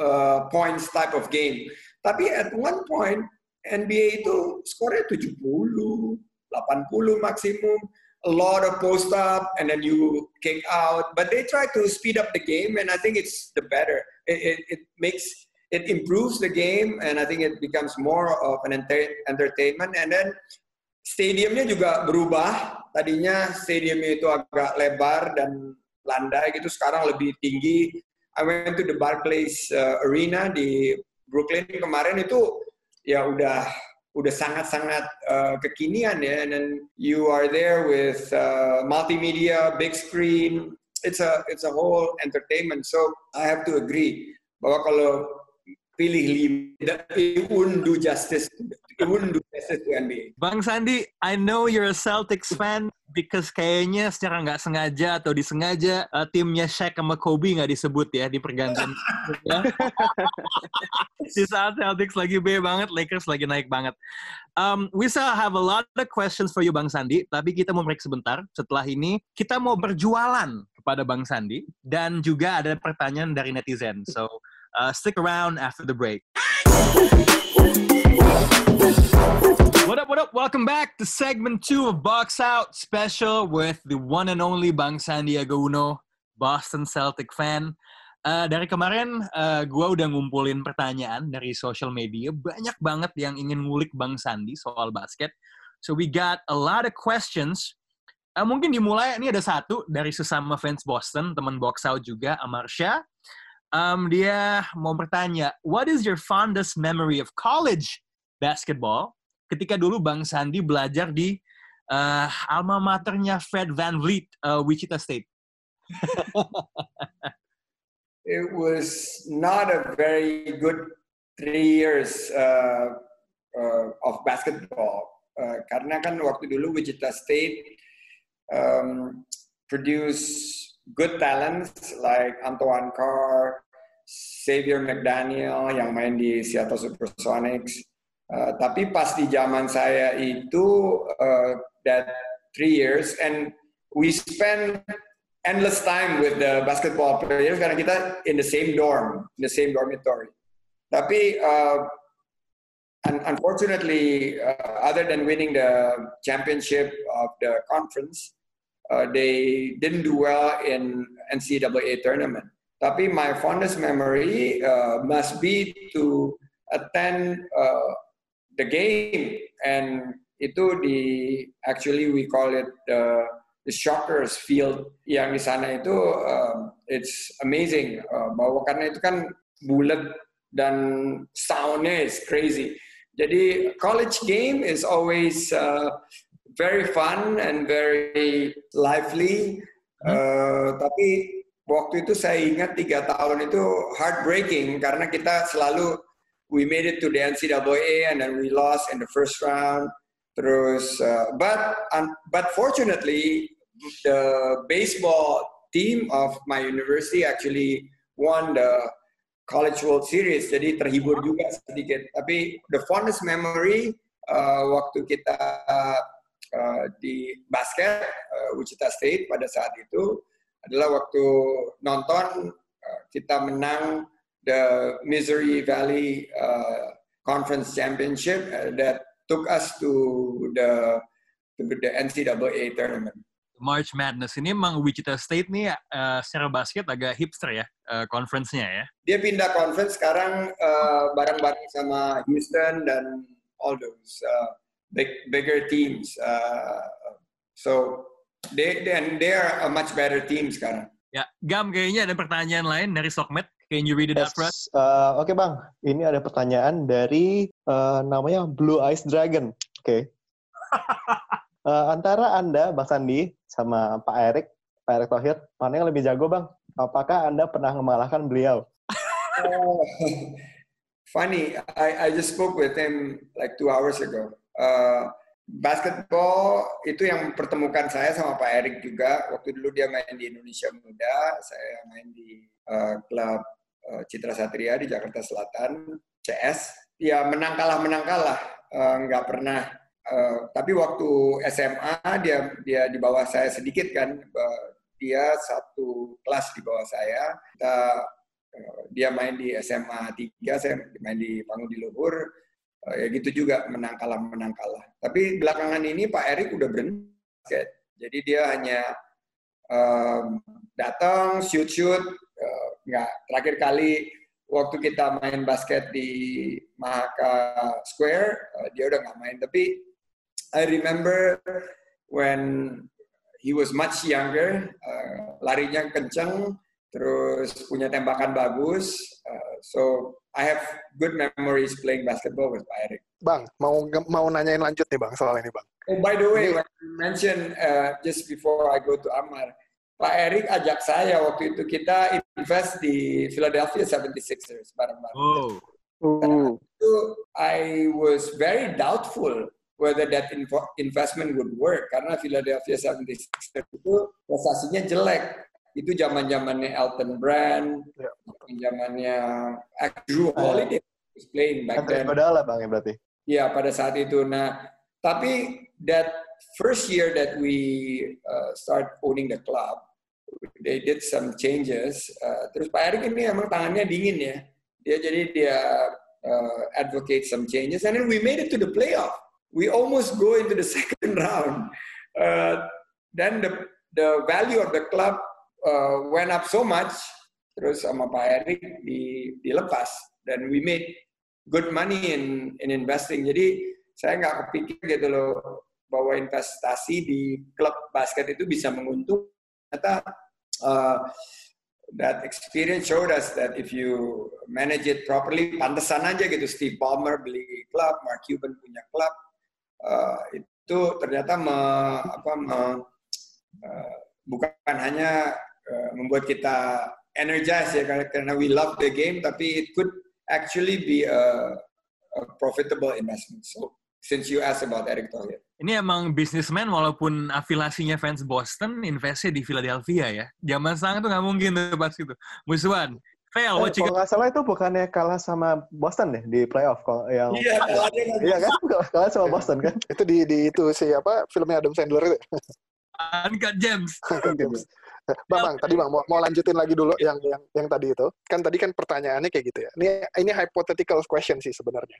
uh, points type of game. Tapi at one point NBA itu skornya 70, 80 maksimum. A lot of post up and then you kick out. But they try to speed up the game and I think it's the better. It, it, it makes it improves the game and I think it becomes more of an enter- entertainment. And then stadiumnya juga berubah. Tadinya stadiumnya itu agak lebar dan landai gitu. Sekarang lebih tinggi. I went to the Barclays uh, Arena di Brooklyn kemarin itu ya udah udah sangat-sangat uh, kekinian ya. And then you are there with uh, multimedia, big screen. It's a it's a whole entertainment. So I have to agree bahwa kalau pilih lima, it wouldn't do justice. It wouldn't do. Bang Sandi, I know you're a Celtics fan because kayaknya secara nggak sengaja atau disengaja uh, timnya Shaq sama Kobe nggak disebut ya di pergantian. ya. di saat Celtics lagi B banget, Lakers lagi naik banget. Um, we still have a lot of questions for you Bang Sandi, tapi kita mau break sebentar. Setelah ini kita mau berjualan kepada Bang Sandi dan juga ada pertanyaan dari netizen. So uh, stick around after the break. What up, what up? Welcome back to segment two of Box Out Special with the one and only Bang Sandiaga Uno, Boston Celtic fan. Uh, dari kemarin, uh, gue udah ngumpulin pertanyaan dari social media. Banyak banget yang ingin ngulik Bang Sandi soal basket. So we got a lot of questions. Uh, mungkin dimulai, ini ada satu dari sesama fans Boston, teman Box Out juga, Amarsha. Um, dia mau bertanya, what is your fondest memory of college basketball ketika dulu Bang Sandi belajar di uh, alma maternya Fred Van Vliet, uh, Wichita State. it was not a very good three years uh, uh, of basketball uh, karena kan waktu dulu Wichita State um, produce good talents like Antoine Carr, Xavier McDaniel yang main di Seattle Supersonics. Uh, tapi pas di zaman saya itu uh, that three years and we spend endless time with the basketball players karena kita in the same dorm, in the same dormitory. Tapi uh, un- unfortunately, uh, other than winning the championship of the conference, uh, they didn't do well in NCAA tournament. Tapi my fondest memory uh, must be to attend uh, the game and itu di actually we call it the the Shockers Field yang di sana itu um, it's amazing uh, bahwa karena itu kan bulat dan soundnya is crazy. Jadi college game is always uh, very fun and very lively. Uh, tapi waktu itu saya ingat tiga tahun itu heartbreaking karena kita selalu we made it to the NCAA and then we lost in the first round. Terus, uh, but um, but fortunately, the baseball team of my university actually won the College World Series. Jadi terhibur juga sedikit. Tapi the fondest memory uh, waktu kita uh, di basket uh, Wichita State pada saat itu adalah waktu nonton uh, kita menang the Missouri Valley uh, Conference Championship uh, that took us to the to the NCAA tournament. March Madness ini emang Wichita State nih uh, secara basket agak hipster ya uh, conference-nya ya. Dia pindah conference sekarang uh, bareng-bareng sama Houston dan all those uh, big bigger teams. Uh, so they then they are a much better team sekarang. Ya, Gam kayaknya ada pertanyaan lain dari Sokmed. Can you read it out for us? Uh, Oke bang, ini ada pertanyaan dari uh, namanya Blue Eyes Dragon. Oke. Uh, antara Anda, Bang Sandi, sama Pak Erik, Pak Erik Thohir, mana yang lebih jago, Bang? Apakah Anda pernah mengalahkan beliau? Oh, funny, I, I just spoke with him like two hours ago. Uh, basketball itu yang pertemukan saya sama Pak Erik juga. Waktu dulu dia main di Indonesia Muda, saya main di uh, klub uh, Citra Satria di Jakarta Selatan, CS. Ya menang kalah menang kalah, uh, nggak pernah Uh, tapi waktu SMA dia dia di bawah saya sedikit kan uh, dia satu kelas di bawah saya kita uh, dia main di SMA 3 saya main di panggung di luhur uh, ya gitu juga menang kalah menang kalah tapi belakangan ini Pak Erik udah berhenti. Jadi dia hanya um, datang shoot shoot uh, nggak terakhir kali waktu kita main basket di Mahaka Square uh, dia udah nggak main. Tapi I remember when he was much younger, uh, larinya kenceng, terus punya tembakan bagus. Uh, so I have good memories playing basketball with Pak Erik. Bang, mau mau nanyain lanjut nih Bang soal ini Bang. Oh by the way, when you mention uh, just before I go to Amar, Pak Erik ajak saya waktu itu kita invest di Philadelphia 76ers bareng-bareng. Oh. Uh. Itu I was very doubtful whether that investment would work karena Philadelphia 76ers itu prestasinya jelek. Itu zaman-zamannya Elton Brand, ya. zamannya Drew Holiday was playing back then. Padahal bang ya berarti. Ya pada saat itu. Nah tapi that first year that we uh, start owning the club, they did some changes. Uh, terus Pak Erik ini emang tangannya dingin ya. Dia jadi dia uh, advocate some changes, and then we made it to the playoff we almost go into the second round. Uh, then the the value of the club uh, went up so much. Terus sama Pak Erik di, dilepas dan we made good money in in investing. Jadi saya nggak kepikir gitu loh bahwa investasi di klub basket itu bisa menguntung. Ternyata uh, that experience showed us that if you manage it properly, pantesan aja gitu. Steve Ballmer beli klub, Mark Cuban punya klub, uh, itu ternyata me, apa, me, uh, bukan hanya uh, membuat kita energize ya karena, karena we love the game tapi it could actually be a, a profitable investment. So since you asked about Eric Thohir. Ini emang bisnismen walaupun afilasinya fans Boston, investnya di Philadelphia ya. Zaman sekarang tuh nggak mungkin tuh pas itu. Musuhan. Fail, eh, kalau nggak salah itu bukannya kalah sama Boston deh di playoff kalau yang iya iya kan kalah sama Boston kan itu di di itu siapa filmnya Adam Sandler itu Uncut James bang bang tadi bang mau, mau lanjutin lagi dulu yang yang yang tadi itu. Kan tadi kan pertanyaannya kayak gitu ya. Ini ini hypothetical question sih sebenarnya.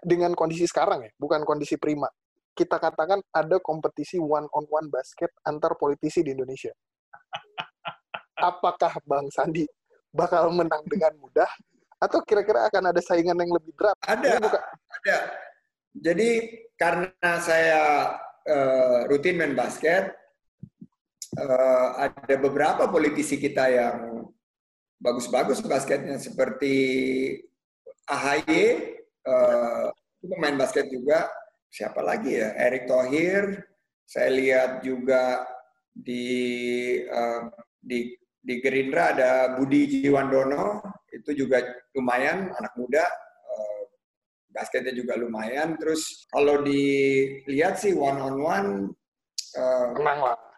Dengan kondisi sekarang ya bukan kondisi prima. Kita katakan ada kompetisi one on one basket antar politisi di Indonesia. Apakah bang Sandi bakal menang dengan mudah? Atau kira-kira akan ada saingan yang lebih berat? Ada, bukan... ada. Jadi karena saya uh, rutin main basket, uh, ada beberapa politisi kita yang bagus-bagus basketnya seperti AHY, uh, itu pemain basket juga. Siapa lagi ya? Erick Thohir. Saya lihat juga di uh, di di Gerindra ada Budi Jiwandono, itu juga lumayan, anak muda, uh, basketnya juga lumayan. Terus kalau dilihat sih one on one, uh, menang lah.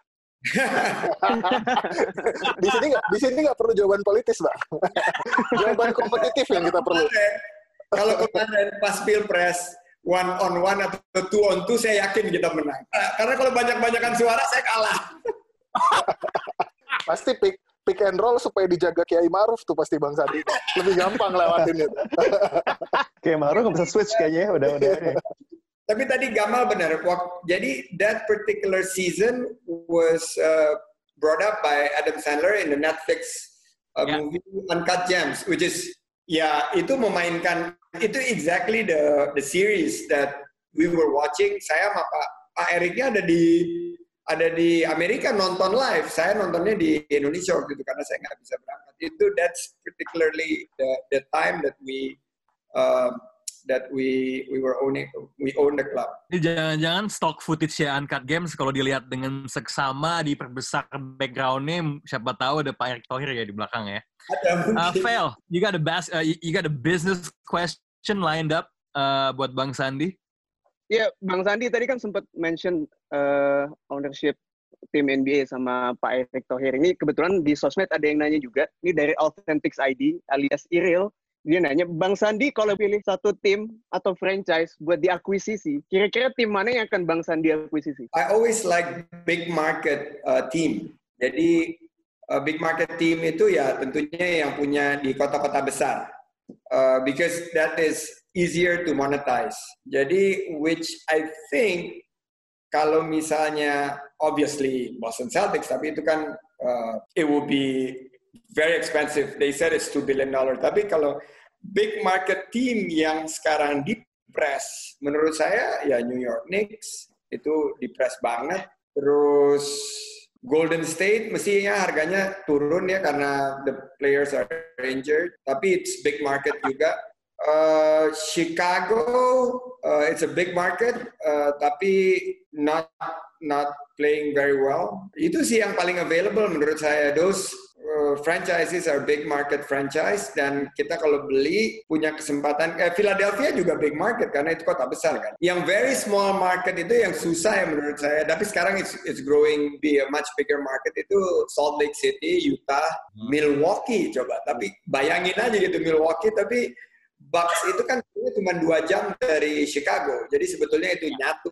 Di sini nggak di sini nggak perlu jawaban politis bang jawaban kompetitif yang kita perlu kalau kemarin pas pilpres one on one atau two on two saya yakin kita menang. Nah, Karena kalau banyak-banyakan suara saya kalah. Pasti pick pick and roll supaya dijaga Kiai Maruf tuh pasti Bang Sandi. Lebih gampang lewatinnya. Kayak Maru nggak bisa switch kayaknya ya, udah udah. Tapi tadi Gamal benar. Jadi that particular season was uh, brought up by Adam Sandler in the Netflix uh, Yeah. movie Uncut Gems, which is ya itu memainkan itu exactly the the series that we were watching. Saya sama Pak Pak Eriknya ada di ada di Amerika nonton live. Saya nontonnya di Indonesia waktu itu karena saya nggak bisa berangkat. Itu that's particularly the the time that we um, that we we were owning we own the club. Ini jangan-jangan stock footage ya Uncut Games kalau dilihat dengan seksama diperbesar background-nya siapa tahu ada Pak Erick Thohir ya di belakang ya. Ada Uh. Fail, you got a bas uh, you got a business question lined up uh, buat Bang Sandi. Ya, Bang Sandi tadi kan sempat mention eh, ownership tim NBA sama Pak Erick Thohir. Ini kebetulan di sosmed ada yang nanya juga. Ini dari Authentics ID alias Iril. Dia nanya, Bang Sandi kalau pilih satu tim atau franchise buat diakuisisi, kira-kira tim mana yang akan Bang Sandi akuisisi? I always like big market uh, team. Jadi uh, big market team itu ya tentunya yang punya di kota-kota besar. Uh, because that is easier to monetize. Jadi which I think kalau misalnya obviously Boston Celtics tapi itu kan uh, it will be very expensive. They said it's 2 billion dollar. Tapi kalau big market team yang sekarang di press menurut saya ya New York Knicks itu di press banget. Terus Golden State mestinya harganya turun ya karena the players are injured. Tapi it's big market juga. Uh, Chicago, uh, it's a big market, uh, tapi not not playing very well. Itu sih yang paling available menurut saya. Those uh, franchises are big market franchise dan kita kalau beli punya kesempatan. Eh, Philadelphia juga big market karena itu kota besar kan. Yang very small market itu yang susah ya menurut saya. Tapi sekarang it's, it's growing be a much bigger market itu Salt Lake City, Utah, Milwaukee coba. Tapi bayangin aja gitu Milwaukee tapi Bucks itu kan cuma dua jam dari Chicago. Jadi sebetulnya itu nyatu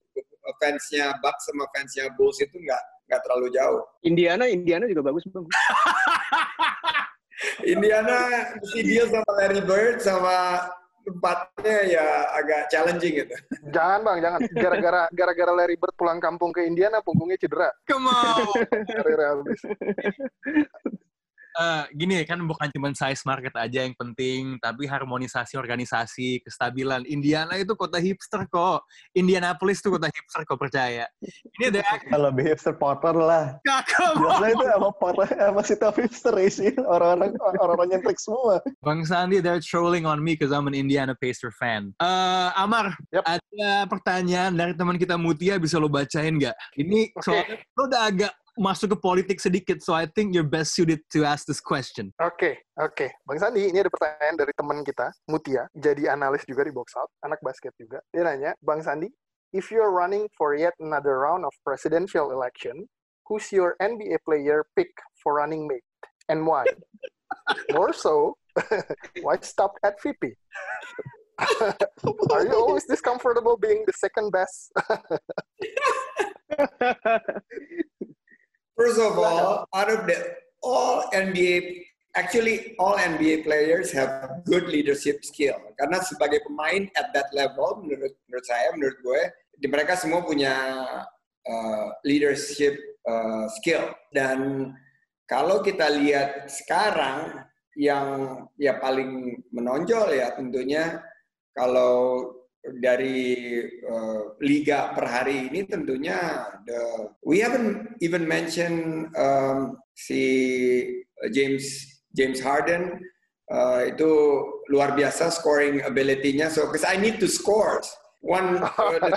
fansnya Bucks sama fansnya Bulls itu nggak nggak terlalu jauh. Indiana, Indiana juga bagus, Bang. Indiana mesti deal sama Larry Bird sama tempatnya ya agak challenging gitu. Jangan Bang, jangan. Gara-gara gara-gara Larry Bird pulang kampung ke Indiana, punggungnya cedera. Come on. Karirnya habis. Eh, gini kan bukan cuma size market aja yang penting, tapi harmonisasi organisasi, kestabilan. Indiana itu kota hipster kok. Indianapolis itu kota hipster kok percaya. Ini ada Kalau lebih hipster Potter lah. kakak Biasanya itu sama Potter sama si top hipster sih. Orang-orang orang-orang nyentrik semua. Bang Sandi, they're trolling on me because I'm an Indiana Pacer fan. Eh, Amar, Yep. ada pertanyaan dari teman kita Mutia, bisa lo bacain nggak? Ini soalnya lo udah agak masuk ke politik sedikit, so I think you're best suited to ask this question. Oke, oke. Bang Sandi, ini ada pertanyaan dari teman kita, Mutia, jadi analis juga di Box Out, anak basket juga. Dia nanya, Bang Sandi, if you're running for yet another round of presidential election, who's your NBA player pick for running mate and why? More so, why stop at VP? Are you always this comfortable being the second best? First of all, out of the all NBA, actually all NBA players have good leadership skill. Karena sebagai pemain at that level, menurut menurut saya, menurut gue, di mereka semua punya uh, leadership uh, skill. Dan kalau kita lihat sekarang, yang ya paling menonjol ya tentunya kalau dari uh, liga per hari ini tentunya the we haven't even mention um, si James James Harden uh, itu luar biasa scoring ability-nya so because I need to score one uh, the,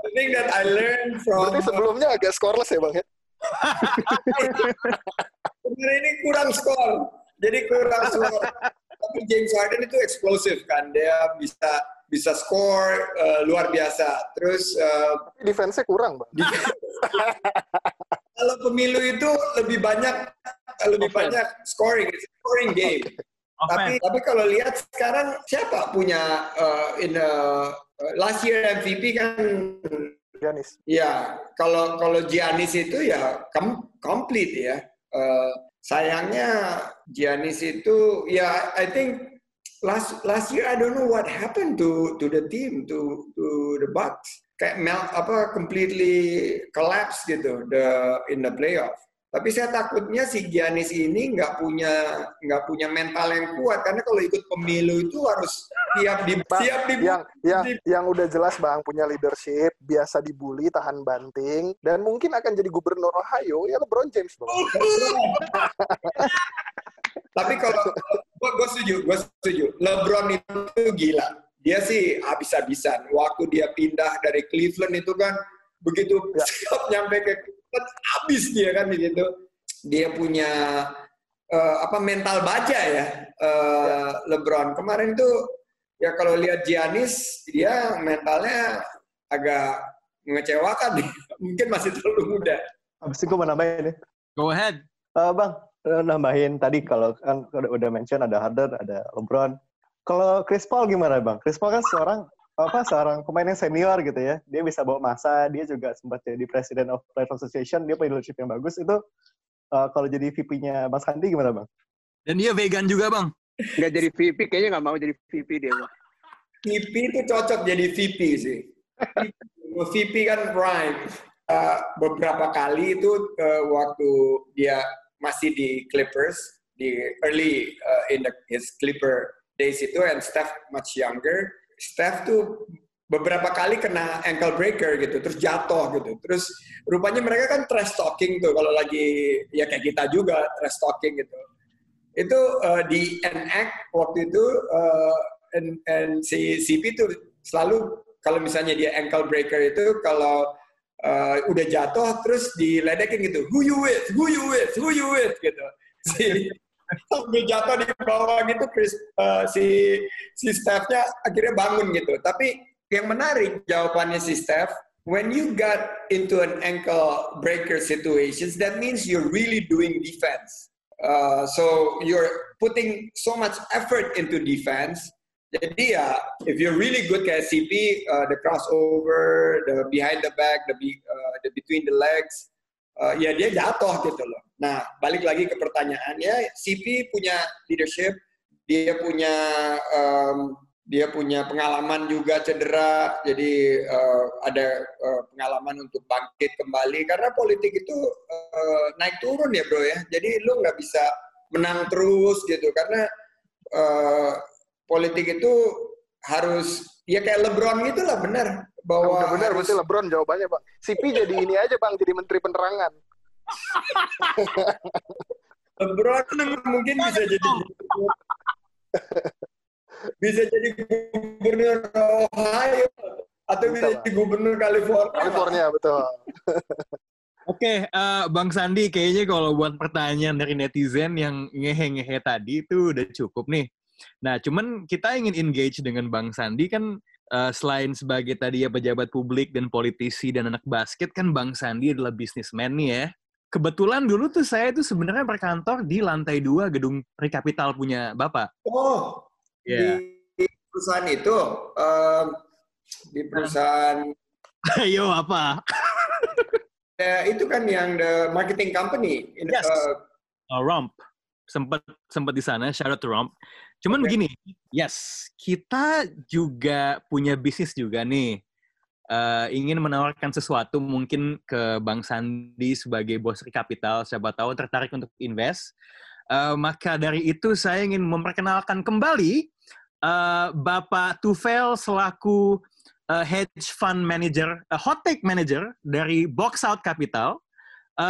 the thing that I learned from Berarti sebelumnya agak scoreless ya Bang ya? Sebenarnya ini kurang skor. Jadi kurang skor. Tapi James Harden itu eksplosif kan. Dia bisa bisa skor eh, luar biasa. Terus eh, Tapi defense-nya kurang Bang. kalau pemilu itu lebih banyak lebih Offense. banyak scoring, It's a scoring game. Tapi tapi kalau lihat sekarang siapa punya uh, in the last year MVP kan Giannis. Ya, kalau kalau Giannis itu ya kom komplit ya. Uh, sayangnya Giannis itu ya I think last last year I don't know what happened to to the team to to the Bucks. Kayak melt apa completely collapse gitu the in the playoff. Tapi saya takutnya si Giannis ini nggak punya nggak punya mental yang kuat karena kalau ikut pemilu itu harus siap di Bang, siap di yang yang yang udah jelas bang punya leadership, biasa dibully, tahan banting, dan mungkin akan jadi gubernur Ohio ya LeBron James bang. Tapi kalau gue, gue setuju, gue setuju. LeBron itu gila. Dia sih habis-habisan. Waktu dia pindah dari Cleveland itu kan begitu Ya. siap nyampe ke habis dia kan begitu. Dia punya eh, apa mental baja ya, eh, LeBron. Kemarin tuh ya kalau lihat Giannis dia mentalnya agak mengecewakan. Mungkin masih terlalu muda. Habis itu gue mau nambahin nih. Go ahead. Eh, bang, nambahin tadi kalau kan udah, udah mention ada Harden, ada LeBron. Kalau Chris Paul gimana bang? Chris Paul kan seorang apa seorang pemain yang senior gitu ya. Dia bisa bawa masa, dia juga sempat jadi President of Players Association, dia punya leadership yang bagus. Itu eh, kalau jadi VP-nya Bang Sandi gimana bang? Dan dia vegan juga, Bang. Nggak jadi VP, kayaknya nggak mau jadi VP dia. Bang. VP itu cocok jadi VP sih. VP kan prime. Uh, beberapa kali itu uh, waktu dia masih di Clippers di early uh, in the, his Clipper days itu and Steph much younger. Steph tuh beberapa kali kena ankle breaker gitu, terus jatuh gitu. Terus rupanya mereka kan trash talking tuh kalau lagi ya kayak kita juga trash talking gitu. Itu uh, di NX waktu itu uh, and, and si CP tuh selalu kalau misalnya dia ankle breaker itu kalau uh, udah jatuh terus diledekin gitu who you with who you with who you with gitu sambil jatuh di bawah gitu Chris. Uh, si si Steph-nya akhirnya bangun gitu. Tapi yang menarik jawabannya si Steph when you got into an ankle breaker situations that means you're really doing defense. Uh, so you're putting so much effort into defense. Jadi ya, if you're really good kayak CP, uh, the crossover, the behind the back, the, be, uh, the between the legs, uh, ya dia jatuh gitu loh. Nah, balik lagi ke pertanyaannya, CP punya leadership, dia punya um, dia punya pengalaman juga cedera, jadi uh, ada uh, pengalaman untuk bangkit kembali karena politik itu uh, naik turun ya bro ya. Jadi lu nggak bisa menang terus gitu karena uh, politik itu harus ya kayak LeBron gitu lah benar bahwa Udah benar harus- berarti LeBron jawabannya bang. CP jadi ini aja bang, jadi Menteri Penerangan. LeBron mungkin bisa jadi bisa jadi gubernur Ohio atau bisa Bisa, jadi gubernur California. California betul. Oke, eh, Bang Sandi, kayaknya kalau buat pertanyaan dari netizen yang ngehe-ngehe tadi itu udah cukup nih. Nah, cuman kita ingin engage dengan Bang Sandi kan eh, selain sebagai tadi ya pejabat publik dan politisi dan anak basket kan Bang Sandi adalah bisnismen nih ya. Kebetulan dulu tuh saya tuh sebenarnya berkantor di lantai dua gedung Rekapital punya Bapak. Oh, Ya. di perusahaan itu em, di perusahaan Ayo apa? eh, itu kan yang the marketing company. In- Yes. eh, uh, Romp sempat sempat di sana shout out to Romp cuman Oke. begini yes kita juga punya bisnis juga nih Eh, ingin menawarkan sesuatu mungkin ke Bang Sandi sebagai bos kapital siapa tahu tertarik untuk invest Eh, maka dari itu saya ingin memperkenalkan kembali eh, Bapak Tufel selaku eh, hedge fund manager, eh, hot take manager dari Box Out Capital.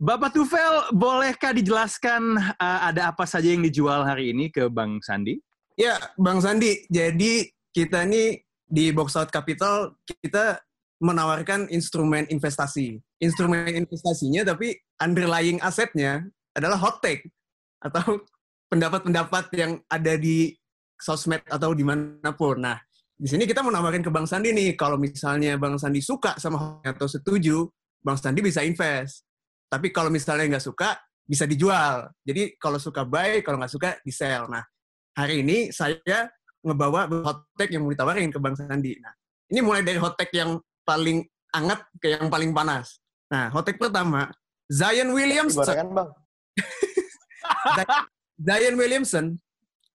Bapak Tufel, bolehkah dijelaskan uh, ada apa saja yang dijual hari ini ke Bang Sandi? Ya, Bang Sandi. Jadi kita ini di Box Out Capital kita menawarkan instrumen investasi. Instrumen investasinya tapi underlying asetnya adalah hot take atau pendapat-pendapat yang ada di sosmed atau di mana pun. Nah, di sini kita menawarkan ke Bang Sandi nih, kalau misalnya Bang Sandi suka sama atau setuju, Bang Sandi bisa invest. Tapi kalau misalnya nggak suka, bisa dijual. Jadi kalau suka buy, kalau nggak suka di sell. Nah, hari ini saya ngebawa hot take yang mau ditawarin ke Bang Sandi. Nah, ini mulai dari hot take yang paling anget ke yang paling panas. Nah, hot take pertama, Zion Williamson. Gorengan, Bang. Zion Williamson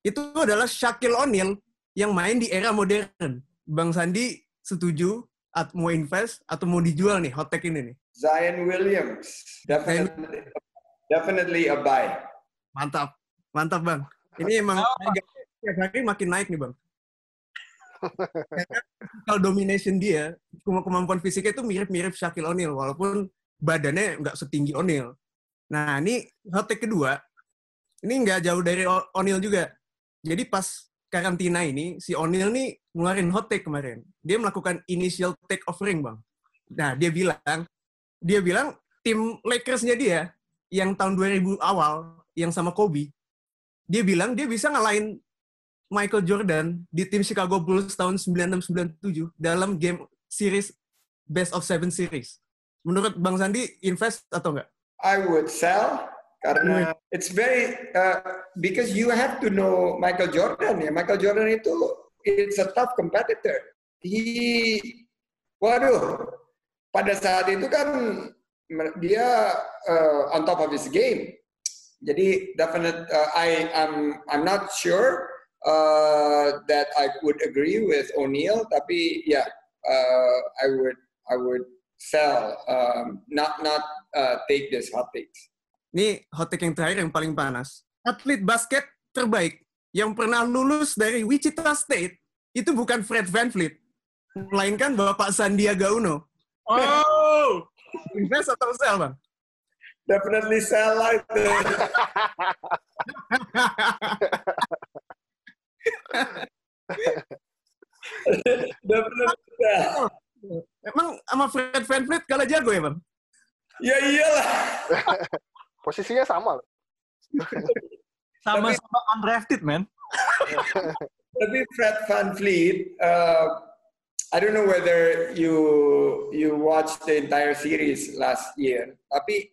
itu adalah Shaquille O'Neal yang main di era modern. Bang Sandi setuju at mau invest atau mau dijual nih hot take ini nih? Zion Williams, definitely, definitely a buy. Mantap, mantap bang. Ini emang tiap hari makin naik nih bang. Kalau domination dia, kemampuan fisiknya itu mirip-mirip Shaquille O'Neal, walaupun badannya nggak setinggi O'Neal. Nah, ini hot take kedua, ini nggak jauh dari O'Neal juga. Jadi pas karantina ini, si O'Neal nih ngeluarin hot take kemarin. Dia melakukan initial take offering, Bang. Nah, dia bilang, dia bilang tim Lakers-nya dia, yang tahun 2000 awal, yang sama Kobe, dia bilang dia bisa ngalahin Michael Jordan di tim Chicago Bulls tahun 96-97 dalam game series best of seven series. Menurut Bang Sandi, invest atau enggak? I would sell karena it's very uh, because you have to know Michael Jordan ya. Michael Jordan itu it's a tough competitor. He, waduh, pada saat itu kan dia uh, on top of his game. Jadi definite uh, I I'm I'm not sure uh, that I would agree with O'Neal, tapi ya yeah, uh, I would I would sell um, not not uh, take this hot takes. Ini hot take yang terakhir yang paling panas. Atlet basket terbaik yang pernah lulus dari Wichita State itu bukan Fred Van Vliet, melainkan Bapak Sandiaga Uno. Oh! Invest atau sell, Bang? Definitely sell lah itu. Definitely sell. Emang sama Fred Van Vliet kalah jago ya, Bang? Ya iyalah. Posisinya sama loh. Sama-sama undrafted, man. Tapi Fred Van Vliet, uh, I don't know whether you you watched the entire series last year, tapi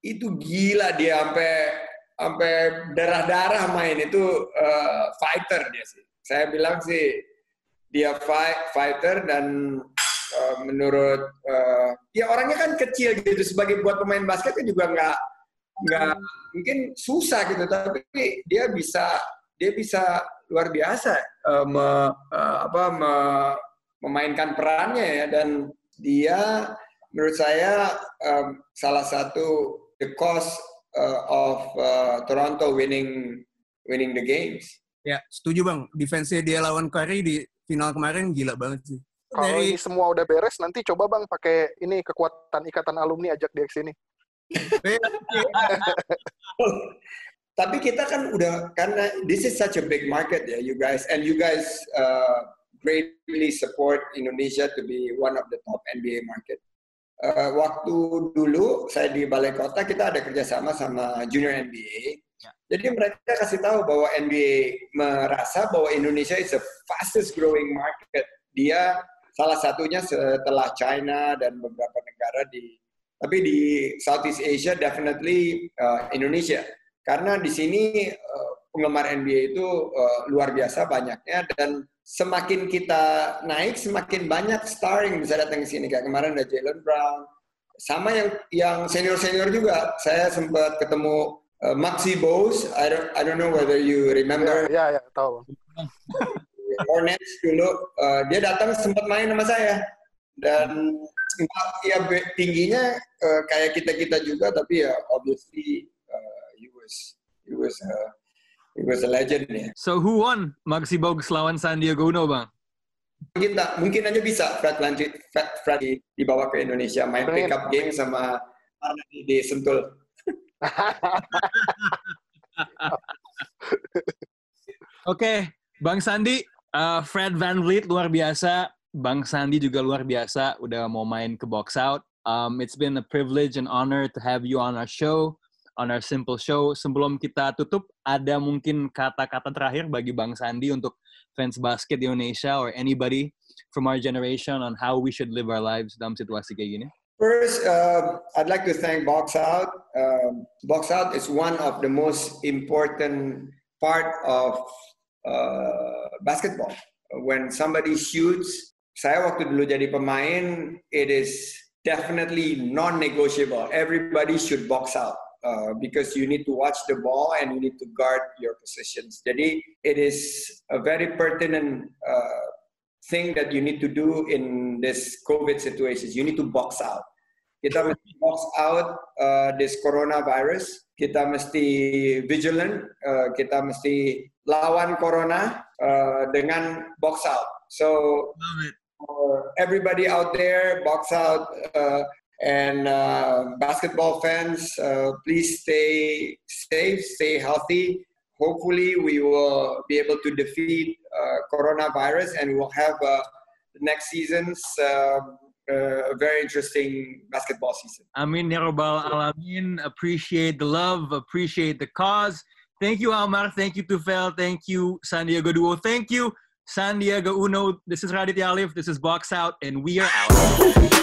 itu gila dia sampai sampai darah-darah main itu uh, fighter dia sih. Saya bilang sih dia fight, fighter dan uh, menurut uh, ya orangnya kan kecil gitu sebagai buat pemain basket kan juga nggak nggak mungkin susah gitu tapi dia bisa dia bisa luar biasa uh, me, uh, apa me, memainkan perannya ya dan dia menurut saya um, salah satu the cause uh, of uh, Toronto winning winning the games. Ya, setuju Bang. Defense-nya dia lawan Curry di final kemarin gila banget sih. Kalau Dari- ini semua udah beres, nanti coba bang pakai ini kekuatan ikatan alumni ajak dia ke sini. Tapi kita kan udah karena this is such a big market ya, you guys, and you guys uh, greatly support Indonesia to be one of the top NBA market. Uh, waktu dulu saya di Balai Kota kita ada kerjasama sama Junior NBA. Jadi mereka kasih tahu bahwa NBA merasa bahwa Indonesia is the fastest growing market. Dia salah satunya setelah China dan beberapa negara di tapi di Southeast Asia definitely uh, Indonesia. Karena di sini uh, penggemar NBA itu uh, luar biasa banyaknya dan semakin kita naik semakin banyak star yang bisa datang ke sini. Kayak kemarin ada Jalen Brown sama yang yang senior senior juga. Saya sempat ketemu uh, Maxi Bose. I don't I don't know whether you remember. Ya, ya, tahu. Hornets dulu uh, dia datang sempat main sama saya. Dan ya tingginya uh, kayak kita kita juga tapi ya obviously uh, he was he was uh, he was a legend ya. So who won? Maxi Bogues lawan Sandiaga Uno, Bang? kita mungkin aja bisa Fred Lanjut Fred, Fred di- dibawa ke Indonesia main pick up game sama Arna di, di Sentul. Oke, Bang Sandi, uh, Fred Van Vliet luar biasa, Bang Sandi juga luar biasa, udah mau main ke box out. Um, it's been a privilege and honor to have you on our show, on our simple show. Sebelum kita tutup, ada mungkin kata-kata terakhir bagi Bang Sandi untuk fans basket di Indonesia or anybody from our generation on how we should live our lives dalam situasi kayak gini? First, uh, I'd like to thank Box Out. Um, Box Out is one of the most important part of uh, basketball. When somebody shoots, saya waktu dulu jadi pemain, it is definitely non-negotiable. Everybody should box out. Uh, because you need to watch the ball and you need to guard your positions. Jadi, it is a very pertinent uh, thing that you need to do in this COVID situations. You need to box out. Kita mesti box out uh, this coronavirus. Kita mesti vigilant. Uh, kita mesti lawan corona uh, dengan box out. So, everybody out there, box out. Uh, and uh, basketball fans, uh, please stay safe, stay healthy. Hopefully, we will be able to defeat coronavirus and we'll have next season's uh, uh, a very interesting basketball season. Amin ya Rabbal Alamin. Appreciate the love, appreciate the cause. Thank you, Almar. Thank you, Tufel. Thank you, San Diego Duo. Thank you, San Diego Uno. This is Raditya Alif. This is Box Out, and we are out.